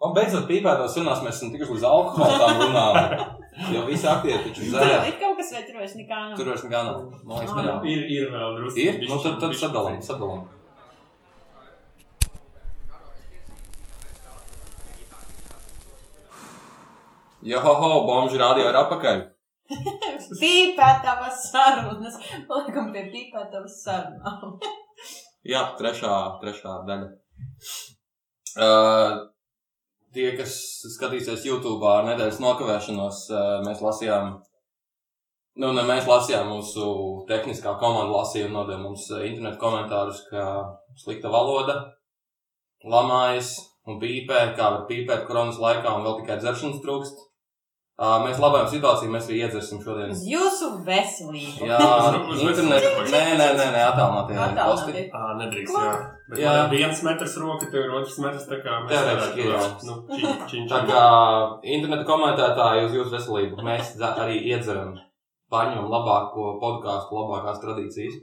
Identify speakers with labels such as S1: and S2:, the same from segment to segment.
S1: Un beidzot, pīpētās runās mēs esam tikuši līdz alkoholam runām. Jo visi aktieri taču
S2: Tur
S1: dzēr.
S2: ir kaut kas, vai tur vairs nekā nav.
S1: Tur vairs nekā nav. Man liekas, nav.
S3: Ir, ir vēl drusku.
S1: Ir? Nu, tad, tad sadalām, sadalām. Johoho, bomži rādio ir apakaļ.
S2: Pīpētavas sarunas. Paliekam pie pīpētavas sarunām.
S1: Jā, trešā, trešā daļa. Uh, tie, kas skatīsies YouTube ar nedēļas nokavēšanos, uh, mēs lasījām, nu, ne mēs lasījām, mūsu tehniskā komanda lasīja un nodeva mums uh, internetu komentārus, ka slikta valoda, lamājas un pīpē, kā var pīpēt koronas laikā un vēl tikai dzeršanas trūkst. Mēs labojam situāciju, mēs arī iedzersim šodien.
S2: Uz jūsu veselību.
S1: Jā,
S3: Uz
S1: internetu. Nē, nē, nē, nē
S2: Attālināti.
S1: posti.
S3: Ā, nedrīkst, jā. Bet
S1: Jā.
S3: jā. viens metrs roka, tev ir otrs metrs, tā kā mēs
S1: Teorētiski ir, jā.
S3: Nu, čiņ, čiņ,
S1: Tā kā interneta komentētāji uz jūsu veselību, mēs arī iedzeram, paņemam labāko podkāstu, labākās tradīcijas.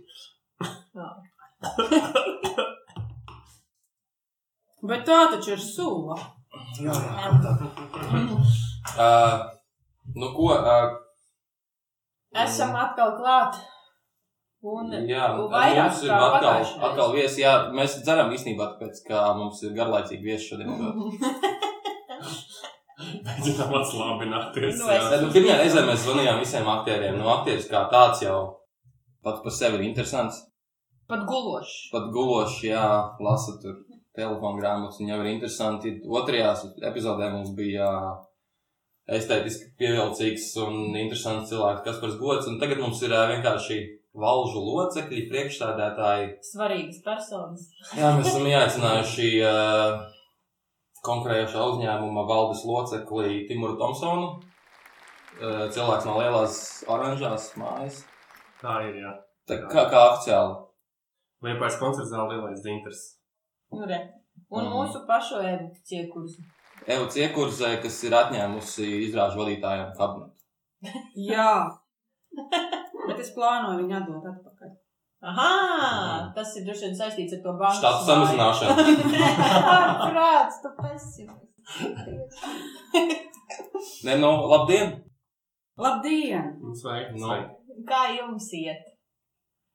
S4: Bet tā taču ir sula.
S1: Uh, nu, ko? Uh,
S2: Esam atkal klāt. Un
S1: jā,
S2: vairāk
S1: mums ir atkal, atkal viesi. Jā, mēs dzeram īstenībā, tāpēc, ka mums ir garlaicīgi viesi šodien.
S3: Mēģinām atslābināties.
S2: Nu, es-
S1: Tad, nu, pirmajā reizē mēs zvanījām visiem aktieriem. Nu, aktieris kā tāds jau pats par sevi ir interesants.
S2: Pat gulošs.
S1: pat gulošs, jā, lasa tur telefonu grāmatas, un jau ir interesanti. Otrajā epizodē mums bija estētiski pievilcīgs un interesants cilvēks, kas par gods, un tagad mums ir vienkārši valžu locekļi, priekšstādētāji.
S2: Svarīgas personas.
S1: Jā, mēs esam ieaicinājuši uh, konkurējošā uzņēmuma valdes locekli Timuru Thompsonu. Uh, cilvēks no lielās oranžās mājas.
S3: Tā ir, jā.
S1: Tā kā, kā oficiāli.
S3: Liepais koncerts zāle lielais dzintars.
S2: Nu, re. Un
S1: Mhm.
S2: mūsu pašu evu ciekurs.
S1: Eva Ciekurzē, kas ir atņēmusi izrāžu vadītājiem kabinetu.
S4: Jā. Bet es plānoju viņu atdot atpakaļ.
S2: Aha!
S1: Mhm.
S2: Tas ir droši vien saistīts ar to banku.
S1: Štatu samazināšanu.
S2: Prāts, tu pesimists.
S1: Nē, nu, labdien!
S4: Labdien!
S3: Sveiki,
S1: Nu.
S3: sveiki.
S2: Kā jums iet?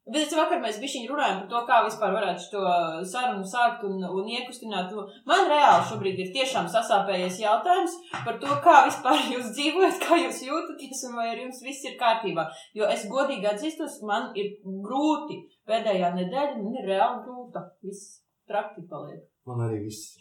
S2: Bet es vakar mēs bišķiņ runājam par to, kā vispār varētu šo sarunu sākt un, un iekustināt. Man reāli šobrīd ir tiešām sasāpējies jautājums par to, kā vispār jūs dzīvojat, kā jūs jūtaties un vai ar jums viss ir kārtībā. Jo es godīgi atzīstos, man ir grūti. Pēdējā nedēļa man ir reāli grūta. Viss trakti paliek.
S1: Man arī viss.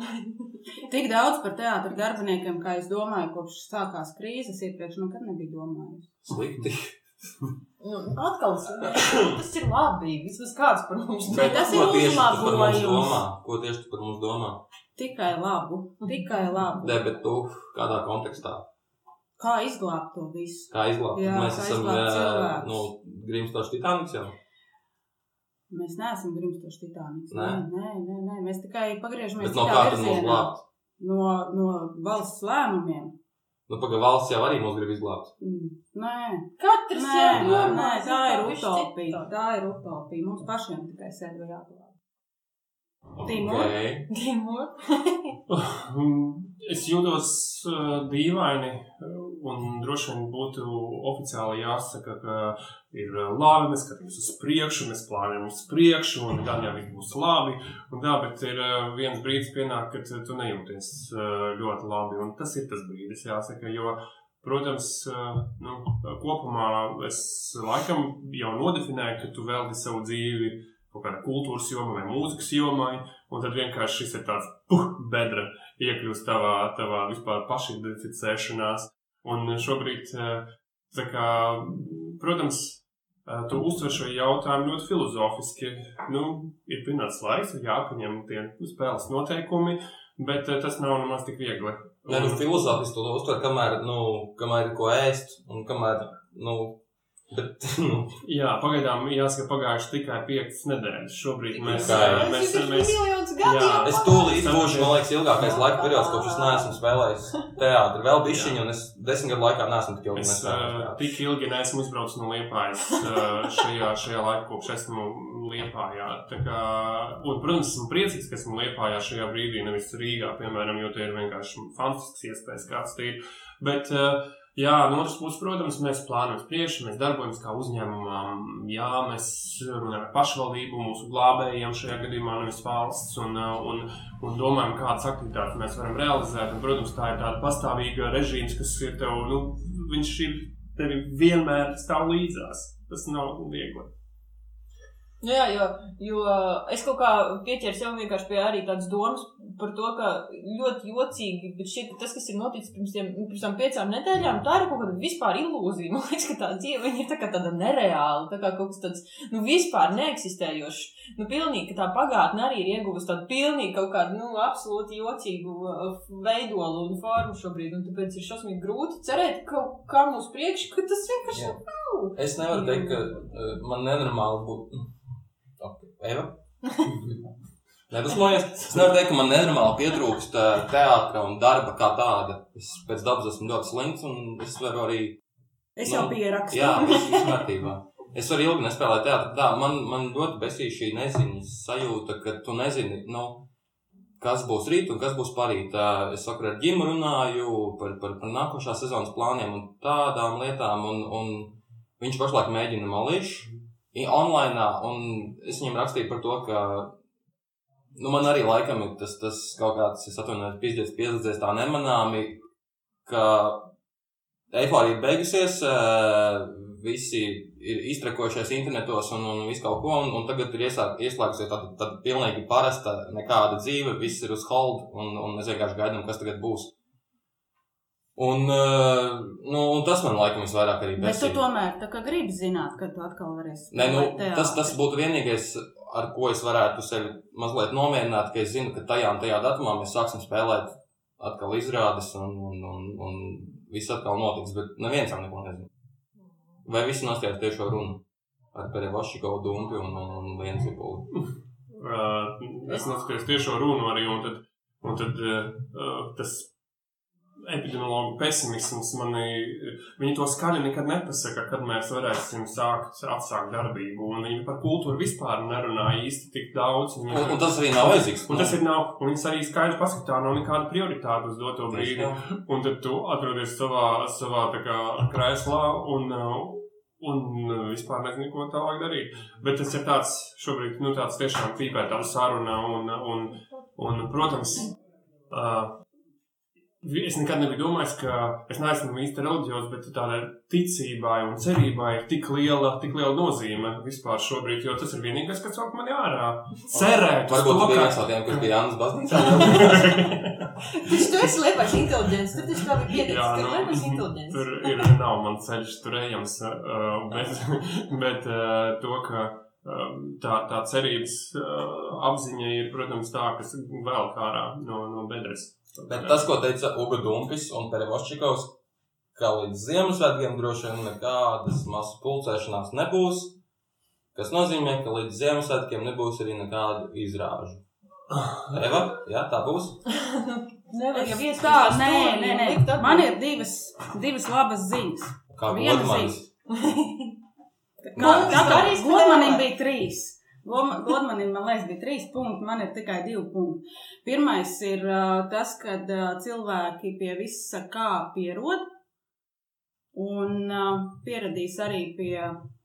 S4: Tik daudz par teātra darbiniekiem, kā es domāju, kopš sākās krīzes iepriekš, nekad nebija domājis.
S1: Slikti.
S2: Nu, atkal tas ir labi. Vismaz kāds par mums
S4: Bet tas ir
S1: mums
S4: uzlabojums.
S1: domā? Ko tieši tu par mums domā?
S4: Tikai labu, tikai labu.
S1: Nē, bet tu kādā kontekstā?
S4: Kā izglābt to visu?
S1: Kā izglābt?
S4: Jā,
S1: Mēs
S4: kā
S1: esam,
S4: izglābt
S1: ā,
S4: cilvēkus.
S1: nu, Grimstoši Titaniks jau.
S4: Mēs neesam grimstoši titāniski.
S1: Nē?
S4: Nē, nē, nē, mēs tikai pagriežamies
S1: Bet no kā tad
S4: virzienā.
S1: glābt?
S4: No, no valsts lēmumiem.
S1: Nu, paga valsts jau arī mūs grib izglābt.
S4: Mm, Nē,
S2: Katrs
S4: nē,
S2: jau domā,
S4: nē, tā ir utopija. Tā ir utopija. Mums pašiem tikai sevi jāglāb.
S1: Okay.
S3: Es jūtos uh, dīvaini, uh, un droši vien būtu oficiāli jāsaka, ka ir uh, labi, mēs skatāmies uz priekšu, mēs plānojam uz priekšu, un gan jau viss būs labi. Un tā, bet ir viens brīdis, pienāk, kad tu nejūties ļoti labi, un tas ir tas brīdis, jāsaka. Jo, protams, nu, kopumā es laikam jau nodefinēju, ka tu velti savu dzīvi kaut kādai kultūras jomai vai mūzikas jomai, un tad vienkārši šis ir tāds puh, bedra iekļūst tavā, tavā vispār pašidentificēšanās. Un šobrīd, eh, kā, protams, eh, tu uztver šo jautājumu ļoti filozofiski. Nu, ir pienācis laiks, ir jāpaņem tie spēles noteikumi, bet eh, tas nav nemaz tik viegli.
S1: Nē, nu, filozofiski to uztver, kamēr, nu, kamēr ir ko ēst un kamēr, nu, Bet, nu,
S3: Jā, pagaidām jāsaka, pagājuši tikai 5 nedēļas. Šobrīd mēs,
S1: Tikai.
S3: ā, mēs,
S2: ir
S3: mēs,
S2: gadu
S3: Jā.
S1: es tūlīt būšu, man liekas, ilgākais laika periods, kopš es neesmu spēlējis teātri. Vēl bišķiņu, un es desmit gadu laikā neesmu tik ilgi
S3: Es uh, tik ilgi neesmu izbraucis no Liepājas uh, šajā, šajā laikā, kopš esmu Liepājā. Tā Kā, un, protams, esmu priecīgs, ka esmu Liepājā šajā brīdī, nevis Rīgā, piemēram, jo tie ir vienkārši fantastisks iespējas kāds tīri. Bet, uh, jā, no otras puses, protams, mēs plānojam priekšu, mēs darbojamies kā uzņēmumam. Jā, mēs runājam ar pašvaldību, mūsu glābējiem šajā gadījumā, nevis valsts, un, uh, un, un domājam, kādas aktivitātes mēs varam realizēt. Un, protams, tā ir tāda pastāvīga režīms, kas ir tev, nu, viņš ir tevi vienmēr stāv līdzās. Tas nav viegli.
S2: Nu Jā, jo, jo es kaut kā pieķēru sev vienkārši pie arī tādas domas par to, ka ļoti jocīgi, bet ka tas, kas ir noticis pirms, tiem, pirms tam piecām nedēļām, tā ir kaut kāda vispār ilūzija. Man liekas, ka tā dzīve ir tā kā tāda nereāla, tā kā kaut kas tāds, nu, vispār neeksistējošs. Nu, pilnīgi, ka tā pagātne arī ir ieguvusi tādu pilnīgi kaut kādu, nu, absolūti jocīgu uh, veidolu un formu šobrīd, un tāpēc ir šausmīgi grūti cerēt kaut kā mūsu priekš, ka tas vienkārši nav.
S1: Es nevaru teikt, ka uh, man nenormāli būtu. Eva? Nedusmojies. Es nevaru teikt, ka man nenormāli pietrūkst uh, teātra un darba kā tāda. Es pēc dabas esmu ļoti slinks un es varu arī.
S4: Es jau
S1: Nu,
S4: pierakstu.
S1: Jā, viss ir kārtībā. Es varu ilgi nespēlēt teātrī. Tā man, man ļoti besīja šī neziņas sajūta, ka tu nezini, nu, kas būs rīt un kas būs parīt. Es vakar ar ģimu runāju par, par, par nākošā sezonas plāniem un tādām lietām, un, un viņš pašlaik mēģina malīšu online, un es viņam rakstīju par to, ka nu, man arī laikam ir tas, tas kaut kāds, es atvainojos, pizdies, piezadzēs tā nemanāmi, ka eifārija ir beigusies, visi ir iztrakojušies internetos un, un visu kaut ko, un, un tagad ir ieslēgusies tāda, tāda pilnīgi parasta, nekāda dzīve, viss ir uz hold, un, un mēs vienkārši gaidām, kas tagad būs. Un, ā, nu, un tas man laikam visvairāk arī
S4: Bet tu
S1: besīja.
S4: tomēr tā kā gribi zināt, kad tu atkal varēsi.
S1: Nē, nu, tas, tas būtu vienīgais, ar ko es varētu sevi mazliet nomierināt, ka es zinu, ka tajā un tajā datumā mēs sāksim spēlēt atkal izrādes un, un, un, un viss atkal notiks, bet neviens jau neko nezina. Vai visi nostājās tiešo runu ar Perevašikovu dumpi un, un, un viens zipuli?
S3: Uh, es noskatījos tiešo runu arī, un tad, un tad uh, tas epidemiologu pesimisms manī, viņi to skaļi nekad nepasaka, kad mēs varēsim sākt, atsākt darbību, un viņi par kultūru vispār nerunāja īsti tik daudz. Viņi,
S1: Un, un tas arī nav vajadzīgs.
S3: Un tas ir nav, un viņas arī skaidri pasaka, tā nav nekāda prioritāte uz doto brīdi. Un tad tu atrodies savā, savā tā kā krēslā un, uh, un vispār nezini, ko tālāk darīt. Bet tas ir tāds šobrīd, nu tāds tiešām pīpētām saruna un, un, un protams, uh, es nekad nebiju domājis, ka es neesmu īsti reliģijos, bet tādai ticībai un cerībai ir tik liela, tik liela nozīme vispār šobrīd, jo tas ir vienīgais, kas velk mani ārā. Cerēt,
S1: Varbūt biji
S3: ka-
S1: viens no tiem, kurš bija Jānis Baznīcā.
S2: Taču tu esi liepais inteliģents, tu taču ir pieticis,
S3: Jā,
S2: ka
S3: nu,
S2: ir liepais inteliģents.
S3: Tur ir, nav man ceļš tur ejams, uh, bet, bet uh, to, ka um, tā, tā cerības uh, apziņa ir, protams, tā, kas vēl kārā no, no bedres.
S1: Bet tas, ko teica Uga Dumpis un Perevaščikovs, ka līdz Ziemassvētkiem droši vien nekādas masu pulcēšanās nebūs, kas nozīmē, ka līdz Ziemassvētkiem nebūs arī nekādu izrāžu. Eva, jā, tā būs.
S2: Nevar jau
S4: Es
S2: iespējams
S4: tā, nē, nē, nē. Man ir divas, divas labas ziņas.
S1: Kā
S4: Viena
S1: godmanis.
S4: Kā, kā
S2: arī spēlē.
S4: Godmanim bija trīs. Godmanim, man liekas, bija trīs punkti, man ir tikai divi punkti. Pirmais ir uh, tas, ka uh, cilvēki pie visa kā pierod un uh, pieradīs arī pie,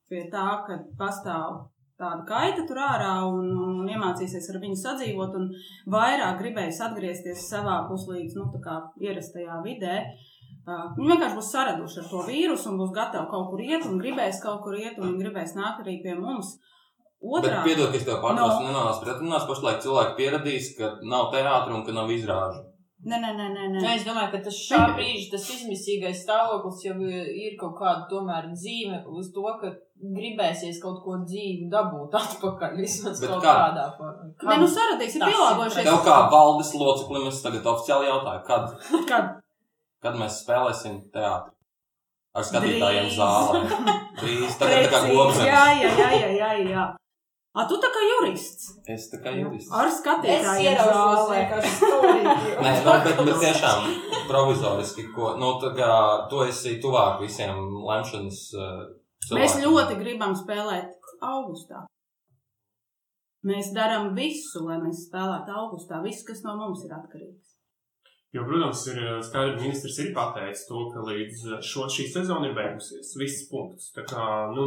S4: pie tā, ka pastāv tāda kaita tur ārā un, un iemācīsies ar viņu sadzīvot un vairāk gribēs atgriezties savā puslīdz, nu, tā kā ierastajā vidē. Uh, Viņi vienkārši būs saraduši ar to vīrusu un būs gatavi kaut kur iet, un gribēs kaut kur iet, un gribēs nākt arī pie mums.
S1: Bet
S4: Otrā,
S1: piedod, ka es tev pārtraucu,
S4: No.
S1: nenāc pretrunās, pašlaik cilvēki pieradīs, ka nav teātra un ka nav izrāžu.
S4: nē, nē, nē, nē,
S2: Nē, es domāju, ka tas šā brīža, tas izmisīgais stāvoklis jau ir kaut kāda tomēr zīme uz to, ka gribēsies kaut ko dzīvu dabūt atpakaļ vismaz
S1: Bet
S2: kaut
S1: kā?
S2: kādā formā.
S4: Nē, nu saradīs, ir pielāgojušies.
S1: Tev kā valdes loceklim es tagad oficiāli jautāju, kad,
S4: Kad?
S1: kad mēs spēlēsim teātri? ar skatītājiem
S4: Drīz.
S1: zālē. Drīz tagad tā kā.
S4: Jā, jā, jā, jā, jā, jā. A, tu tā kā jurists.
S1: Es tā kā jurists.
S4: Ar
S2: ieraušos
S4: zālē.
S1: Nē, nu, bet, bet tiešām provizoriski, ko, nu, tā kā tu esi tuvāk visiem lemšanas uh,
S4: Mēs
S1: cilvēkiem.
S4: ļoti gribam spēlēt augustā. Mēs darām visu, lai mēs spēlētu augustā. Viss, kas no mums ir atkarīgs.
S3: Jo, protams, ir eh, skaidrs, ministrs ir pateicis to, ka līdz eh, šo, šī sezona ir beigusies. Viss punkts. Tā kā, nu,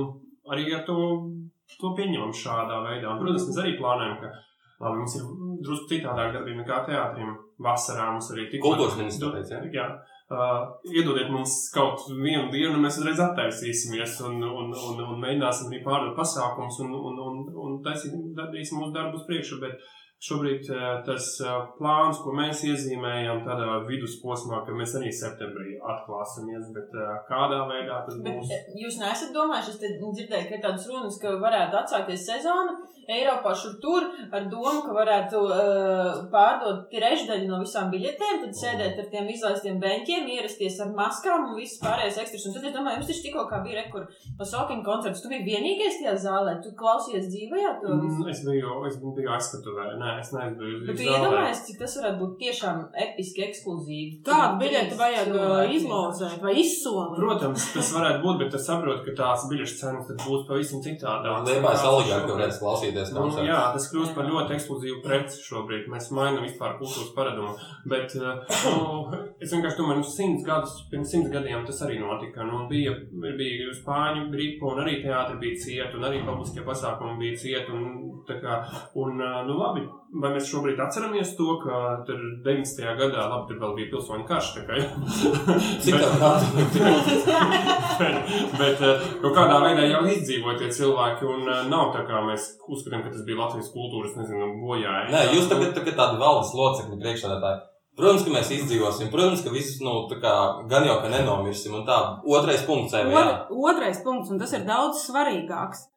S3: arī ar to, to pieņemam šādā veidā. Un, protams, mēs arī plānojam, ka labi, mums ir drusku citādāk darbība nekā teātrim. Vasarā mums arī tik
S1: Kultūras ministrs ja?
S3: Jā. Uh, iedodiet mums kaut vienu dienu, un mēs uzreiz attaisīsimies un, un, un, un mēģināsim arī pārdot pasākumus un, un, un, un taisīsim, darīsim mūsu darbu uz priekšu. Bet šobrīd uh, tas uh, plāns, ko mēs iezīmējam tādā vidusposmā, ka mēs arī septembrī atklāsimies, bet uh, kādā veidā tas
S2: Bet
S3: būs.
S2: eh, jūs neesat domājuši, es dzirdēju, ka tādas runas, ka varētu atsākties sezona Eiropā šur tur ar domu, ka varētu uh, pārdot trešdaļu no visām biļetēm, tad sēdēt ar tiem izlaistiem beņķiem, ierasties ar maskām un viss pārējais ekstras. Un tad es domāju, jums taču tikko kā bija rekur pasaukiņu koncerts, tu biji vienīgais tajā zālē, tu klausies dzīvajā to visu.
S3: Mm, Es biju, es biju aizskatuvē, nē, es neaizbiju.
S2: Bet tu iedomājies, cik tas varētu būt tiešām episki ekskluzīvi.
S4: Kādu biļeti vajag uh, izlozēt vai izsolīt?
S3: Protams, tas varētu būt, bet es saprotu, ka tās biļešu cenas tad būs pavisam citādākas.
S1: Liepājas oligārki varēs klausīties
S3: Nu, jā, tas kļūst par ļoti ekskluzīvu preci šobrīd. Mēs mainām vispār kultūras paradumu. Bet eh, nu, es vienkārši domāju, ka simts gadus, pirms simts gadiem tas arī notika. Nu, bija, bija spāņu gripa, un arī teātris bija cieta, un arī publiskie pasākumi bija cieta. Un, kā, un, eh, nu, labi, vai mēs šobrīd atceramies to, ka tur 90. gadā, labi, tur vēl bija pilsoņu karš. tā kā,
S1: gadu?
S3: bet, eh, kaut kādā veidā jau izdzīvoja tie cilvēki, un eh, nav tā kā mēs uzskatām, ka tas bija Latvijas kultūras, nezinu, bojājums.
S1: Nē, jūs tagad, tagad tādi valdes locekļi priekšsēdētāji. Protams, ka mēs izdzīvosim. Protams, ka visus, nu, tā kā gan jau, ka nenomirsim. Un tā, otrais punkts CV.
S4: Ot, otrais punkts, un tas ir daudz svarīgāks.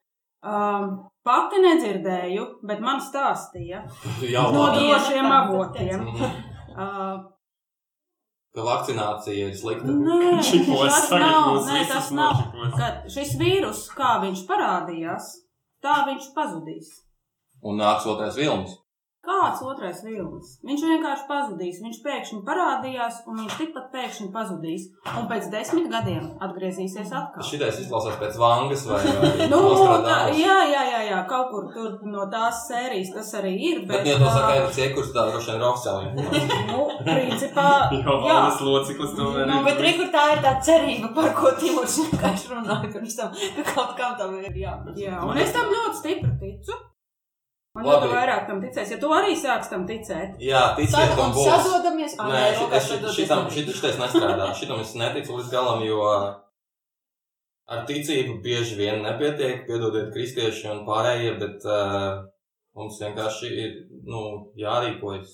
S4: Um, pati nedzirdēju, bet man stāstīja
S1: Jau
S4: no drošiem avotiem. Uh,
S1: Ka vakcinācija ir slikta.
S4: nē,
S3: Čipos
S4: tas nav, nē, tas nav. Kad šis vīrus, kā viņš parādījās, tā viņš pazudīs.
S1: Un nāks otrais vilnis.
S4: Kāds otrais vilnis? Viņš vienkārši pazudīs. Viņš pēkšņi parādījās, un viņš tikpat pēkšņi pazudīs. Un pēc desmit gadiem atgriezīsies atkal.
S1: Šitais izklausās pēc vangas vai,
S4: Nu, tā, jā, jā, jā, jā, kaut kur tur no tās sērijas tas arī ir.
S1: Bet,
S4: Bet,
S1: ja to
S4: ā,
S1: saka Erika Ciekurs, tā droši vien ir oficiāli.
S4: nu, principā,
S3: Jo,
S4: jā.
S3: valdes loceklis to vēl
S2: Nu, bet rekur tā ir tā cerība, par ko Timurs vienkārši runāja pirms tam, ka kaut kam tam ir jābūt.
S4: jā, un es tam ļoti stipri ticu. Un
S1: Labi.
S4: jo tu vairāk tam ticēsi, ja tu arī sāks tam ticēt,
S1: Jā, ticiet, un būs.
S2: Sadodamies, ā,
S1: Nē, šit-
S2: sadoties
S1: šitam,
S2: nedrīkst.
S1: šit- šitais nestrādā. Šitam es neticu līdz galam, jo ar ticību bieži vien nepietiek, piedodiet kristieši un pārējie, bet uh, mums vienkārši ir, nu, jārīkojas.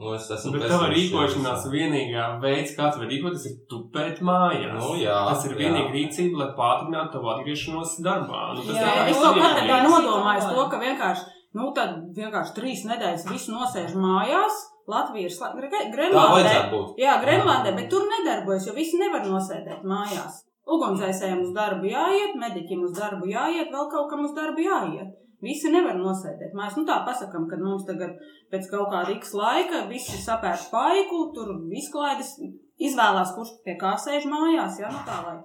S1: Nu, es esmu
S3: Bet
S1: pesimists
S3: rīkošanās vienīgā veids, kā tu vari rīkoties, ir tupēt mājās.
S1: Nu, jā,
S3: tas ir
S1: jā.
S3: vienīga rīcība, lai pātrinātu tavu atgriešanos darbā. Nu, tas
S2: Jā,
S3: tā kā
S4: es to nebiju nodomājis to, ka vienkārši, nu, tad vienkārši trīs nedēļas visu nosēž mājās. Latvija ir slēgta.
S1: Tā
S4: Grenlandē. Jā, Grenlandē, bet tur nedarbojas, jo visi nevar nosēdēt mājās. Ugunsdzēsējiem uz darbu jāiet, mediķim uz darbu jāiet, vēl kaut kam uz darbu jāiet. Visi nevar nosēdēt mājās. Nu, tā pasakām, ka mums tagad pēc kaut kāda x laika visi sapērk paiku, tur izklaides, izvēlās, kurš pie kā sēž mājās. Jā, nu tā, lai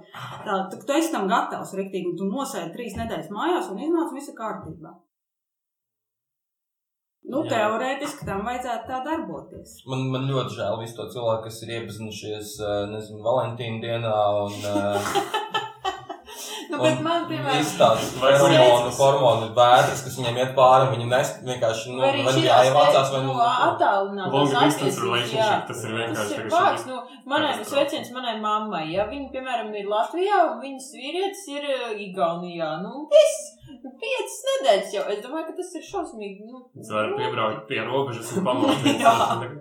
S4: tā, tu, tu esi tam gatavs riktīgi, un tu nosēdi trīs nedēļas mājās un iznāc visi kārtībā. Nu,
S1: Jā.
S4: teorētiski tam vajadzētu tā darboties.
S1: Man, man ļoti žēl visu to cilvēku, kas ir iepazinušies, uh, nezinu, Valentīna dienā un uh,
S2: Nu, bet man, piemēram,
S1: izstāsta
S3: Vai
S1: hormonu, hormonu vētras, kas viņiem iet pāri, viņi nes, vienkārši, nu,
S2: Vai arī
S1: vai nu jāievācās, vai nu,
S2: attālināt.
S3: Long distance relationship, tas ir
S2: Tas
S3: vienkārši
S2: ir
S3: tagad
S2: vārds, nu, manai sveciens manai mammai, ja viņa, piemēram, ir Latvijā un viņas vīrietis ir uh, Igaunijā, nu, viss, nu, piecas nedēļas jau, es domāju, ka tas ir šausmīgi, nu.
S3: Es varu piebraukt pie robežas un.
S2: Jā.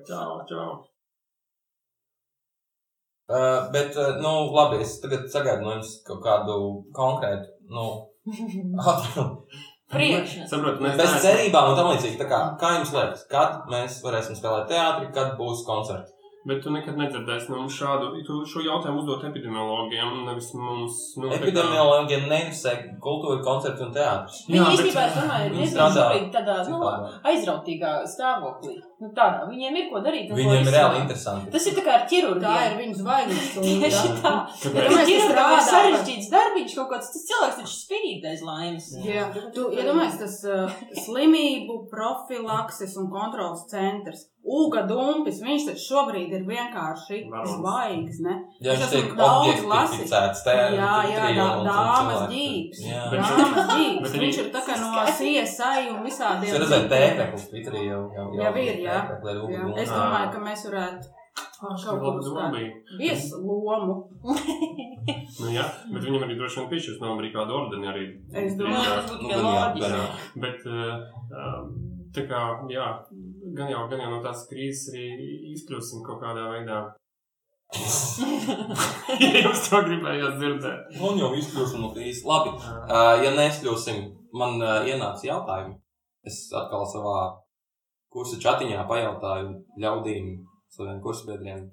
S3: Čau, čau.
S1: Uh, bet, uh, nu, labi, es tagad sagaidu no jums kaut kādu konkrētu, nu.
S2: Priekšnes.
S3: Saprotu, mēs
S1: Bez cerībām un tam līdzīgi. Tā kā, kā jums liekas, kad mēs varēsim spēlēt teātri, kad būs koncerts?
S3: Bet tu nekad nedzirdēsi no mums šādu, tu šo jautājumu uzdot epidemiologiem, nevis mums. Nu,
S1: Epidemiologiem neinteresē kultūra, koncerts un teātris.
S2: Viņi īstenībā, es domāju, ir diezgan tādā nu, aizrautīgā stāvoklī. Nu, tādā. Viņiem ir ko darīt.
S1: Viņiem ir reāli interesanti.
S2: Tas ir tā kā ar
S4: Tā
S2: ķirurģiju.
S4: ir viņas zvaigznes.
S2: Tieši tā. Ķirurģija ir
S4: strādā
S2: sarežģīts darbiņš, kaut kāds tas cilvēks taču spīd aiz laimes.
S4: Jā, tu iedomājies, tas uh, slimību profilakses un kontrolas centrs. Uga dumpis, viņš taču šobrīd ir vienkārši zvaigzne. Es
S1: viņš tiek objektificēts,
S4: Jā, jā, dā- dāmas ģības.
S1: Jā.
S3: Bet-
S4: Dāmas ģības. Viņš ir tā kā no CSI un visādiem.
S1: Es redzēju tēkļus Twitterī jau. Jau
S4: ir, jā. Jā,
S1: uguni.
S4: es domāju, ka mēs varētu
S3: laba doma bija.
S4: viesu lomu.
S3: Nu, jā, bet viņam arī droši vien piešķirs no Amerikāda ordeni arī.
S4: Es domāju,
S2: tas būtu
S1: Nu, jā,
S2: loģiski.
S1: jā.
S3: Bet, uh, tā kā, jā, gan jau, gan jau no tās krīzes arī izkļūsim kaut kādā veidā. ja jums to gribējāt dzirdēt.
S1: Un jau izkļūsim no krīzes. Labi, uh, ja neskļūsim, man uh, ienāca jautājumi. Es atkal savā kursa čatiņā pajautāju ļaudīm, saviem kursbiedriem,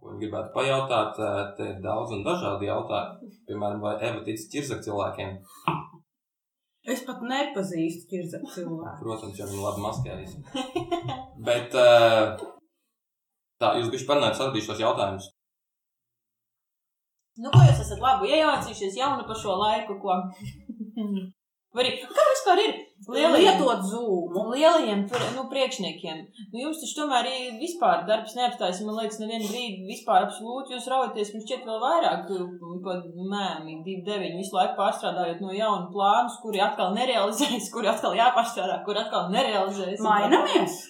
S1: ko viņi gribētu pajautāt. Uh, te ir daudz un dažādi jautājumi. Piemēram, vai Eva tic ķirzak cilvēkiem?
S4: Es pat nepazīstu ķirzaku cilvēku.
S1: Protams, jau viņi labi maskējas. Bet uh, tā, jūs bišķi parunājat, atbildīšu tos jautājumus.
S2: Nu, ko jūs esat labi iemācījušies jaunu par šo laiku, ko? Arī, kā vispār ir lielajiem,
S4: Lietot zūmu.
S2: lielajiem nu, priekšniekiem? Nu, jums taču tomēr arī vispār darbs neapstājas, man liekas, nevienu brīdi vispār absolūti jūs raujaties, mums šķiet vēl vairāk pa mēmi, 2-9, visu laiku pārstrādājot no jauna plānus, kuri atkal nerealizējas, kuri atkal jāpārstrādā, kuri atkal nerealizējas.
S4: Mainamies!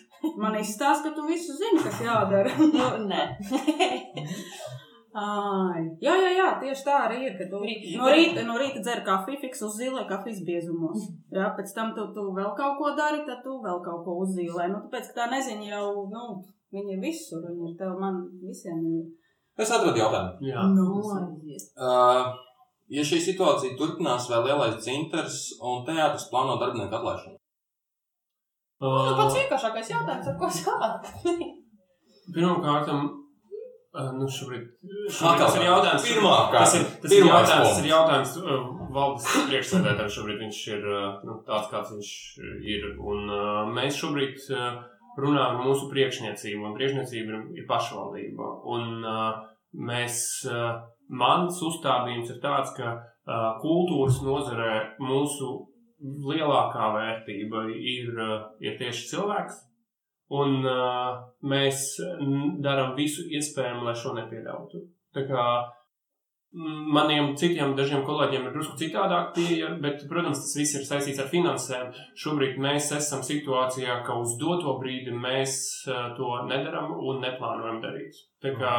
S4: Man izstāsta, ka tu visu zini, kas jādara.
S2: Nu, nē.
S4: Ai, jā, jā, jā, tieši tā arī ir. Kad tu
S2: Rīt-
S4: no rīta, no rīta dzer kafiju, fiks uzzīmē kafijas biezumos. Jā, pēc tam tu, tu vēl kaut ko dari, tad tu vēl kaut ko uzzīmē. Nu, tāpēc, ka tā neziņa jau, nu, viņi ir visur, viņi ir tev, man visiem ir.
S1: Es atradu jautājumu.
S3: Jā.
S2: Nu,
S1: Uh, ja šī situācija turpinās, vai lielais cinters un teātris plāno darbinieku atlaišanu?
S2: Nu, pats
S3: Uh,
S2: vienkāršākais jautājums, ar ko sākt?
S3: Pirmkārt, uh, nu šobrīd, šobrīd tas ir jautājums.
S1: Pirmā
S3: Tas ir, tas ir jautājums, tas ir jautājums valdes priekšsēdētājiem. Šobrīd viņš ir nu, tāds, kāds viņš ir. Un mēs šobrīd runājam par mūsu priekšniecību, un priekšniecība ir, ir pašvaldība. Un mēs, mans uzstādījums ir tāds, ka kultūras nozarē mūsu lielākā vērtība ir, ir tieši cilvēks. Un uh, mēs darām visu iespējamo, lai šo nepieļautu. Tā kā mm, maniem citiem dažiem kolēģiem ir drusku citādāk pieeja, bet, protams, tas viss ir saistīts ar finansēm. Šobrīd mēs esam situācijā, ka uz doto brīdi mēs uh, to nedaram un neplānojam darīt. Tā kā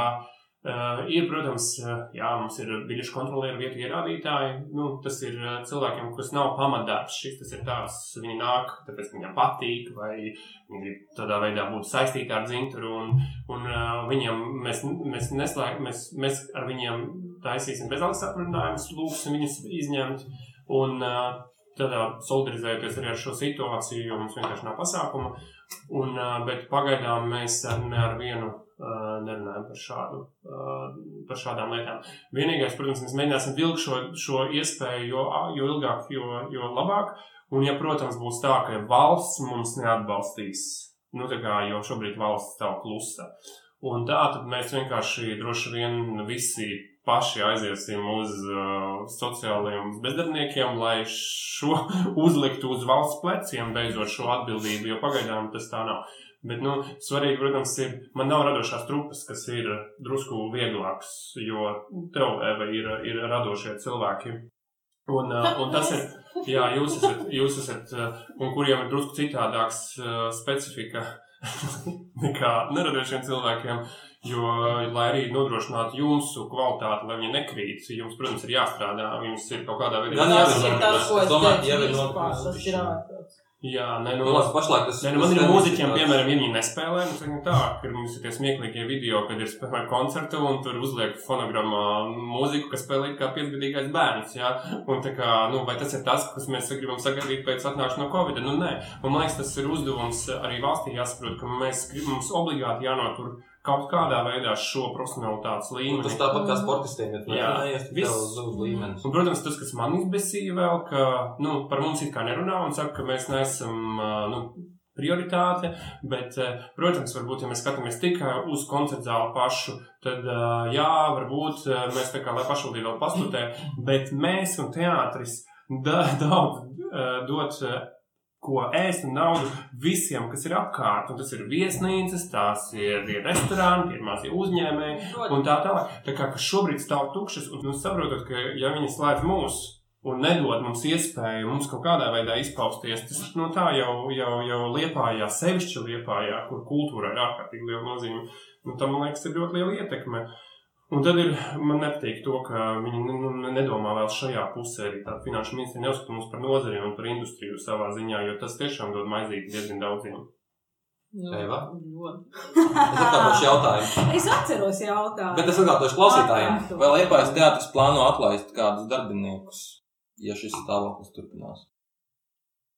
S3: uh, ir, protams, uh, jā, mums ir biļešu kontrolieri, vietu ierādītāji. Nu, tas ir uh, cilvēkiem, kas nav pamatdarbs. Šis tas ir tāds, viņi nāk, tāpēc viņiem patīk, vai viņi grib tādā veidā būt saistīti ar dzinturu. Un, un uh, viņiem mēs, mēs, neslēg, mēs, mēs ar viņiem taisīsim bezalgas aprunājumus, lūgsim viņus izņemt. Un uh, tādā solidarizējoties arī ar šo situāciju, jo mums vienkārši nav pasākuma. Un, uh, bet pagaidām mēs ar, ar vienu nerunājam par, šādu, uh, par šādām lietām. Vienīgais, protams, mēs mēģināsim vilkt šo, šo iespēju, jo, jo ilgāk, jo, jo labāk. Un, ja, protams, būs tā, ka valsts mums neatbalstīs, nu, tā kā jau šobrīd valsts stāv klusa. Un tā tad mēs vienkārši droši vien visi paši aiziesim uz uh, sociālajiem bezdarbniekiem, lai šo uzliktu uz valsts pleciem, beidzot šo atbildību, jo pagaidām tas tā nav. Bet, nu, svarīgi, protams, ir, man nav radošās trupas, kas ir drusku vieglāks, jo tev, Eva, ir, ir radošie cilvēki. Un, un tas ir, jā, jūs esat, jūs esat un kuriem ir drusku citādāks specifika nekā neradošiem cilvēkiem. Jo, lai arī nodrošinātu jūsu kvalitāti, lai viņa nekrīt, jums, protams, ir jāstrādā. Jums ir kaut kādā veidā
S1: Gan
S2: Tas ir tas, ko
S1: es domāju,
S2: teicu
S1: jau ir
S3: Jā, nē, nu,
S1: labi, pašlaik tas
S3: Nē, nu, man ir mūziķiem, piemēram, ja viņi nespēlē, nu, teiksim tā, ka mums ir tie smieklīgie video, kad ir spēlē koncertu un tur uzliek fonogrammā mūziku, kas spēlē kā piecgadīgais bērns, jā, un tā kā, nu, vai tas ir tas, kas mēs gribam sagaidīt pēc atnākšanas no Covid, nu, nē, un man liekas, tas ir uzdevums arī valstī jāsaprot, ka mēs gribam, mums obligāti jānotur kaut kādā veidā šo profesionālitātes līmeni.
S1: Tas tāpat kā sportistiem, ja
S3: Jā.
S1: tad
S3: Viss.
S1: tev zūd līmenis.
S3: Un, protams, tas, kas man izbēsīja vēl, ka nu, par mums it kā nerunā un saka, ka mēs neesam nu, prioritāte, bet, protams, varbūt, ja mēs skatāmies tikai uz koncertu zāli pašu, tad, jā, varbūt mēs tā kā, lai pašvaldība vēl pastutē, bet mēs un teātris da, daudz dot ko ēst un naudu visiem, kas ir apkārt, un tas ir viesnīcas, tās ir, ir restorāni, ir mazie uzņēmēji, un tā tālāk. Tā kā šobrīd stāv tukšas, un nu, saprotot, ka ja viņi slēdz mūs un nedod mums iespēju mums kaut kādā veidā izpausties, tas nu, tā jau, jau, jau liepājā, sevišķi liepājā, kur kultūra ir ārkārtīgi liela nozīme, nu, tam, man liekas, ir ļoti liela ietekme. Un tad ir, man nepatīk to, ka viņi nu, nedomā vēl šajā pusē, arī tāda finanšu ministrija neuzskata mums par nozari un par industriju savā ziņā, jo tas tiešām dod maizīti diezgan daudziem.
S2: Nu,
S1: Eva?
S2: ļoti.
S1: Es atkārtošu jautājumu.
S4: Es atceros jautājumu.
S1: Bet es atkārtošu klausītājiem.
S4: Atkārto.
S1: Vai Liepājas teātris plāno atlaist kādus darbiniekus, ja šis stāvoklis turpinās?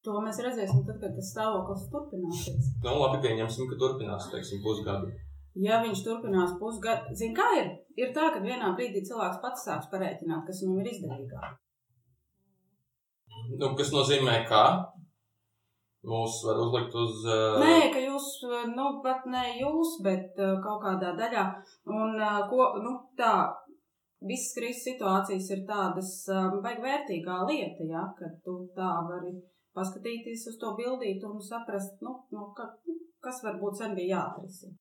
S4: To mēs redzēsim tad, kad tas stāvoklis turpināsies.
S1: Nu, labi, pieņemsim, ka turpinās, teiksim, pusgadu.
S4: Ja viņš turpinās pusgadu, zina, kā ir? Ir tā, ka vienā brīdī cilvēks pats sāks parēķināt, kas viņam ir izdevīgāk.
S1: Nu, kas nozīmē, ka mūs var uzlikt uz. Uh,
S4: Nē, ka jūs, nu, pat ne jūs, bet uh, kaut kādā daļā. Un, uh, ko, nu, tā, visas krīzes situācijas ir tādas, um, baigi vērtīgā lieta, ja, kad tu tā vari paskatīties uz to bildīt un saprast, nu, nu ka, kas varbūt sen bija jāatrisina.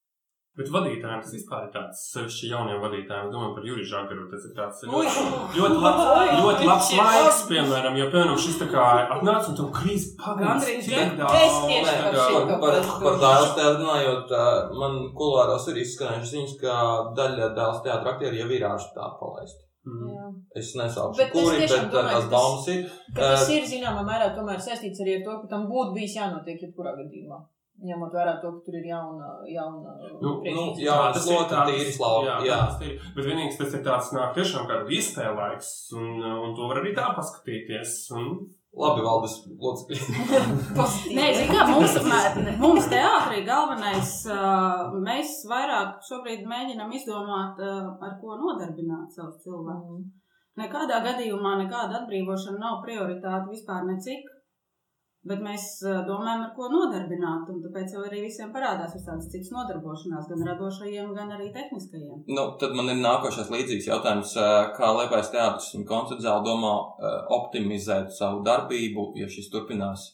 S3: Bet vadītājiem tas vispār ir tāds, sevišķi jauniem vadītājiem, domāju par Juriju Žagaru, tas ir tāds ļoti, ļoti labs, ļoti labs laiks, piemēram, jo, piemēram, šis tā kā atnāca un tu krīzi
S4: Gandrīz
S3: pagājis.
S4: gan.
S2: Es tieši par šito
S1: par, par dēls teātru runājot, man kulāros ir izskanējušas ziņas, ka daļa dēls teātra aktieru jau ir ārstā palaisti.
S3: Mm.
S1: Es
S2: es
S1: kuri, bet
S2: domāju,
S1: tās
S2: ka tas-
S1: baumas ir.
S2: Ka tas ir zināmā mērā tomēr saistīts arī ar to, ka tam būtu bijis jānotiek jebkurā gadījumā. Ņemot vērā to, ka tur ir jauna, jauna
S3: Nu,
S2: priekšnicība.
S1: jā,
S3: tas
S1: slota
S3: ir tāds-
S1: slauka,
S3: Jā,
S1: jā.
S3: tas ir. Bet vienīgais tas ir tāds, nāk tiešām kāda izspēlēks, un, un to var arī tā paskatīties. Un,
S1: Labi, valdes locekļi.
S4: Nē, kā mums, mums teātrī galvenais, mēs vairāk šobrīd mēģinam izdomāt, ar ko nodarbināt savu cilvēku.
S2: Mm.
S4: Nekādā gadījumā nekāda atbrīvošana nav prioritāte vispār necik. Bet mēs ā, domājam, ar ko nodarbināt. Tāpēc jau arī visiem parādās visādas citas nodarbošanās, gan radošajiem, gan arī tehniskajiem.
S1: Nu, tad man ir nākošais līdzīgs jautājums, eh, kā Liepājas teātris un koncerts zāle domā eh, optimizēt savu darbību, ja šis turpinās.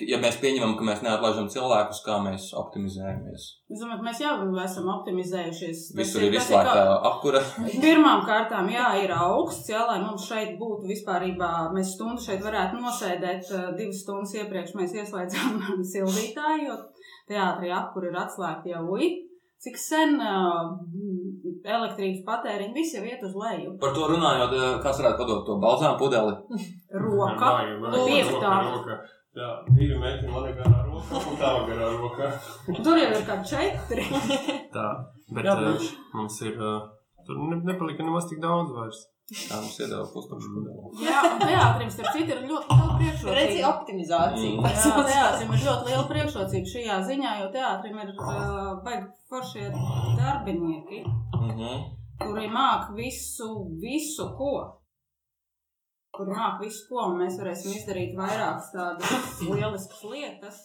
S1: Ja mēs pieņemam, ka mēs neatlaižam cilvēkus, kā mēs optimizējamies.
S4: Es domāju, ka mēs jau esam optimizējušies.
S1: Visur ir izslēgta apkura.
S4: Pirmām kārtām, jā, ir augsts, jā, lai mums šeit būtu vispārībā, mēs stundu šeit varētu nosēdēt, eh, divas stundas iepriekš mēs ieslēdzām sildītāju, jo teātrī apkur ir atslēgti jau uji. Cik sen uh, elektrības patēriņi visi jau iet uz leju.
S1: Par to runājot, eh, kas varētu padot to balzānu pudeli.
S4: Roka. Piektā.
S3: Jā, divi metri man ir garā roka un tā garā roka.
S4: Tur jau ir kādi četri.
S3: Tā, bet
S1: Jā,
S3: Jā,
S1: bet-
S3: mums ir, uh, tur ne, nepalika nemaz tik daudz vairs.
S1: Tā mums iedeva pustukšu pudeli.
S4: Jā, un teātrim, starp citu, ir ļoti liela
S2: Redzi,
S4: priekšrocība.
S2: optimizācija.
S1: Mm.
S4: Jā, teātrim ir ļoti liela priekšrocība šajā ziņā, jo teātrim ir uh, baigi foršie darbinieki.
S1: Mhm.
S4: kuri māk visu, visu ko. Kuri māk visu ko, mēs varēsim izdarīt vairākas tādas lieliskas lietas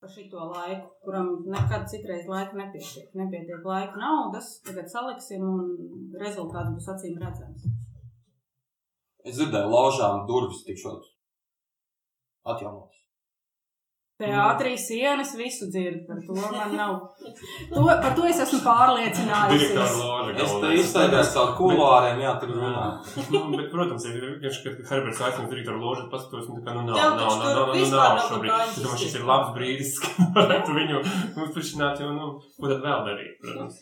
S4: par šito laiku, kuram nekad citreiz laika nepietiek. Nepietiek laika naudas, tagad saliksim, un rezultāts būs acīm redzams.
S1: Es dzirdēju, laužām durvis tikšot atjaunotas.
S4: Teātrī sienas visu dzird, par to man nav. To, par to es esmu pārliecinājusies.
S1: Es te izteicos caur kulāriem, jā, tur runā.
S3: Nu, bet, protams, ir vienkārši, kad Herberts aicina direktoru ložu, paskatos, nu, tā kā, nu, nav, nav, nav, nav, nu, nav
S2: nav
S3: šobrīd. Es domāju, šis ir labs brīdis, kad varētu viņu uzpušināt, jo, nu, ko tad vēl darīt, protams.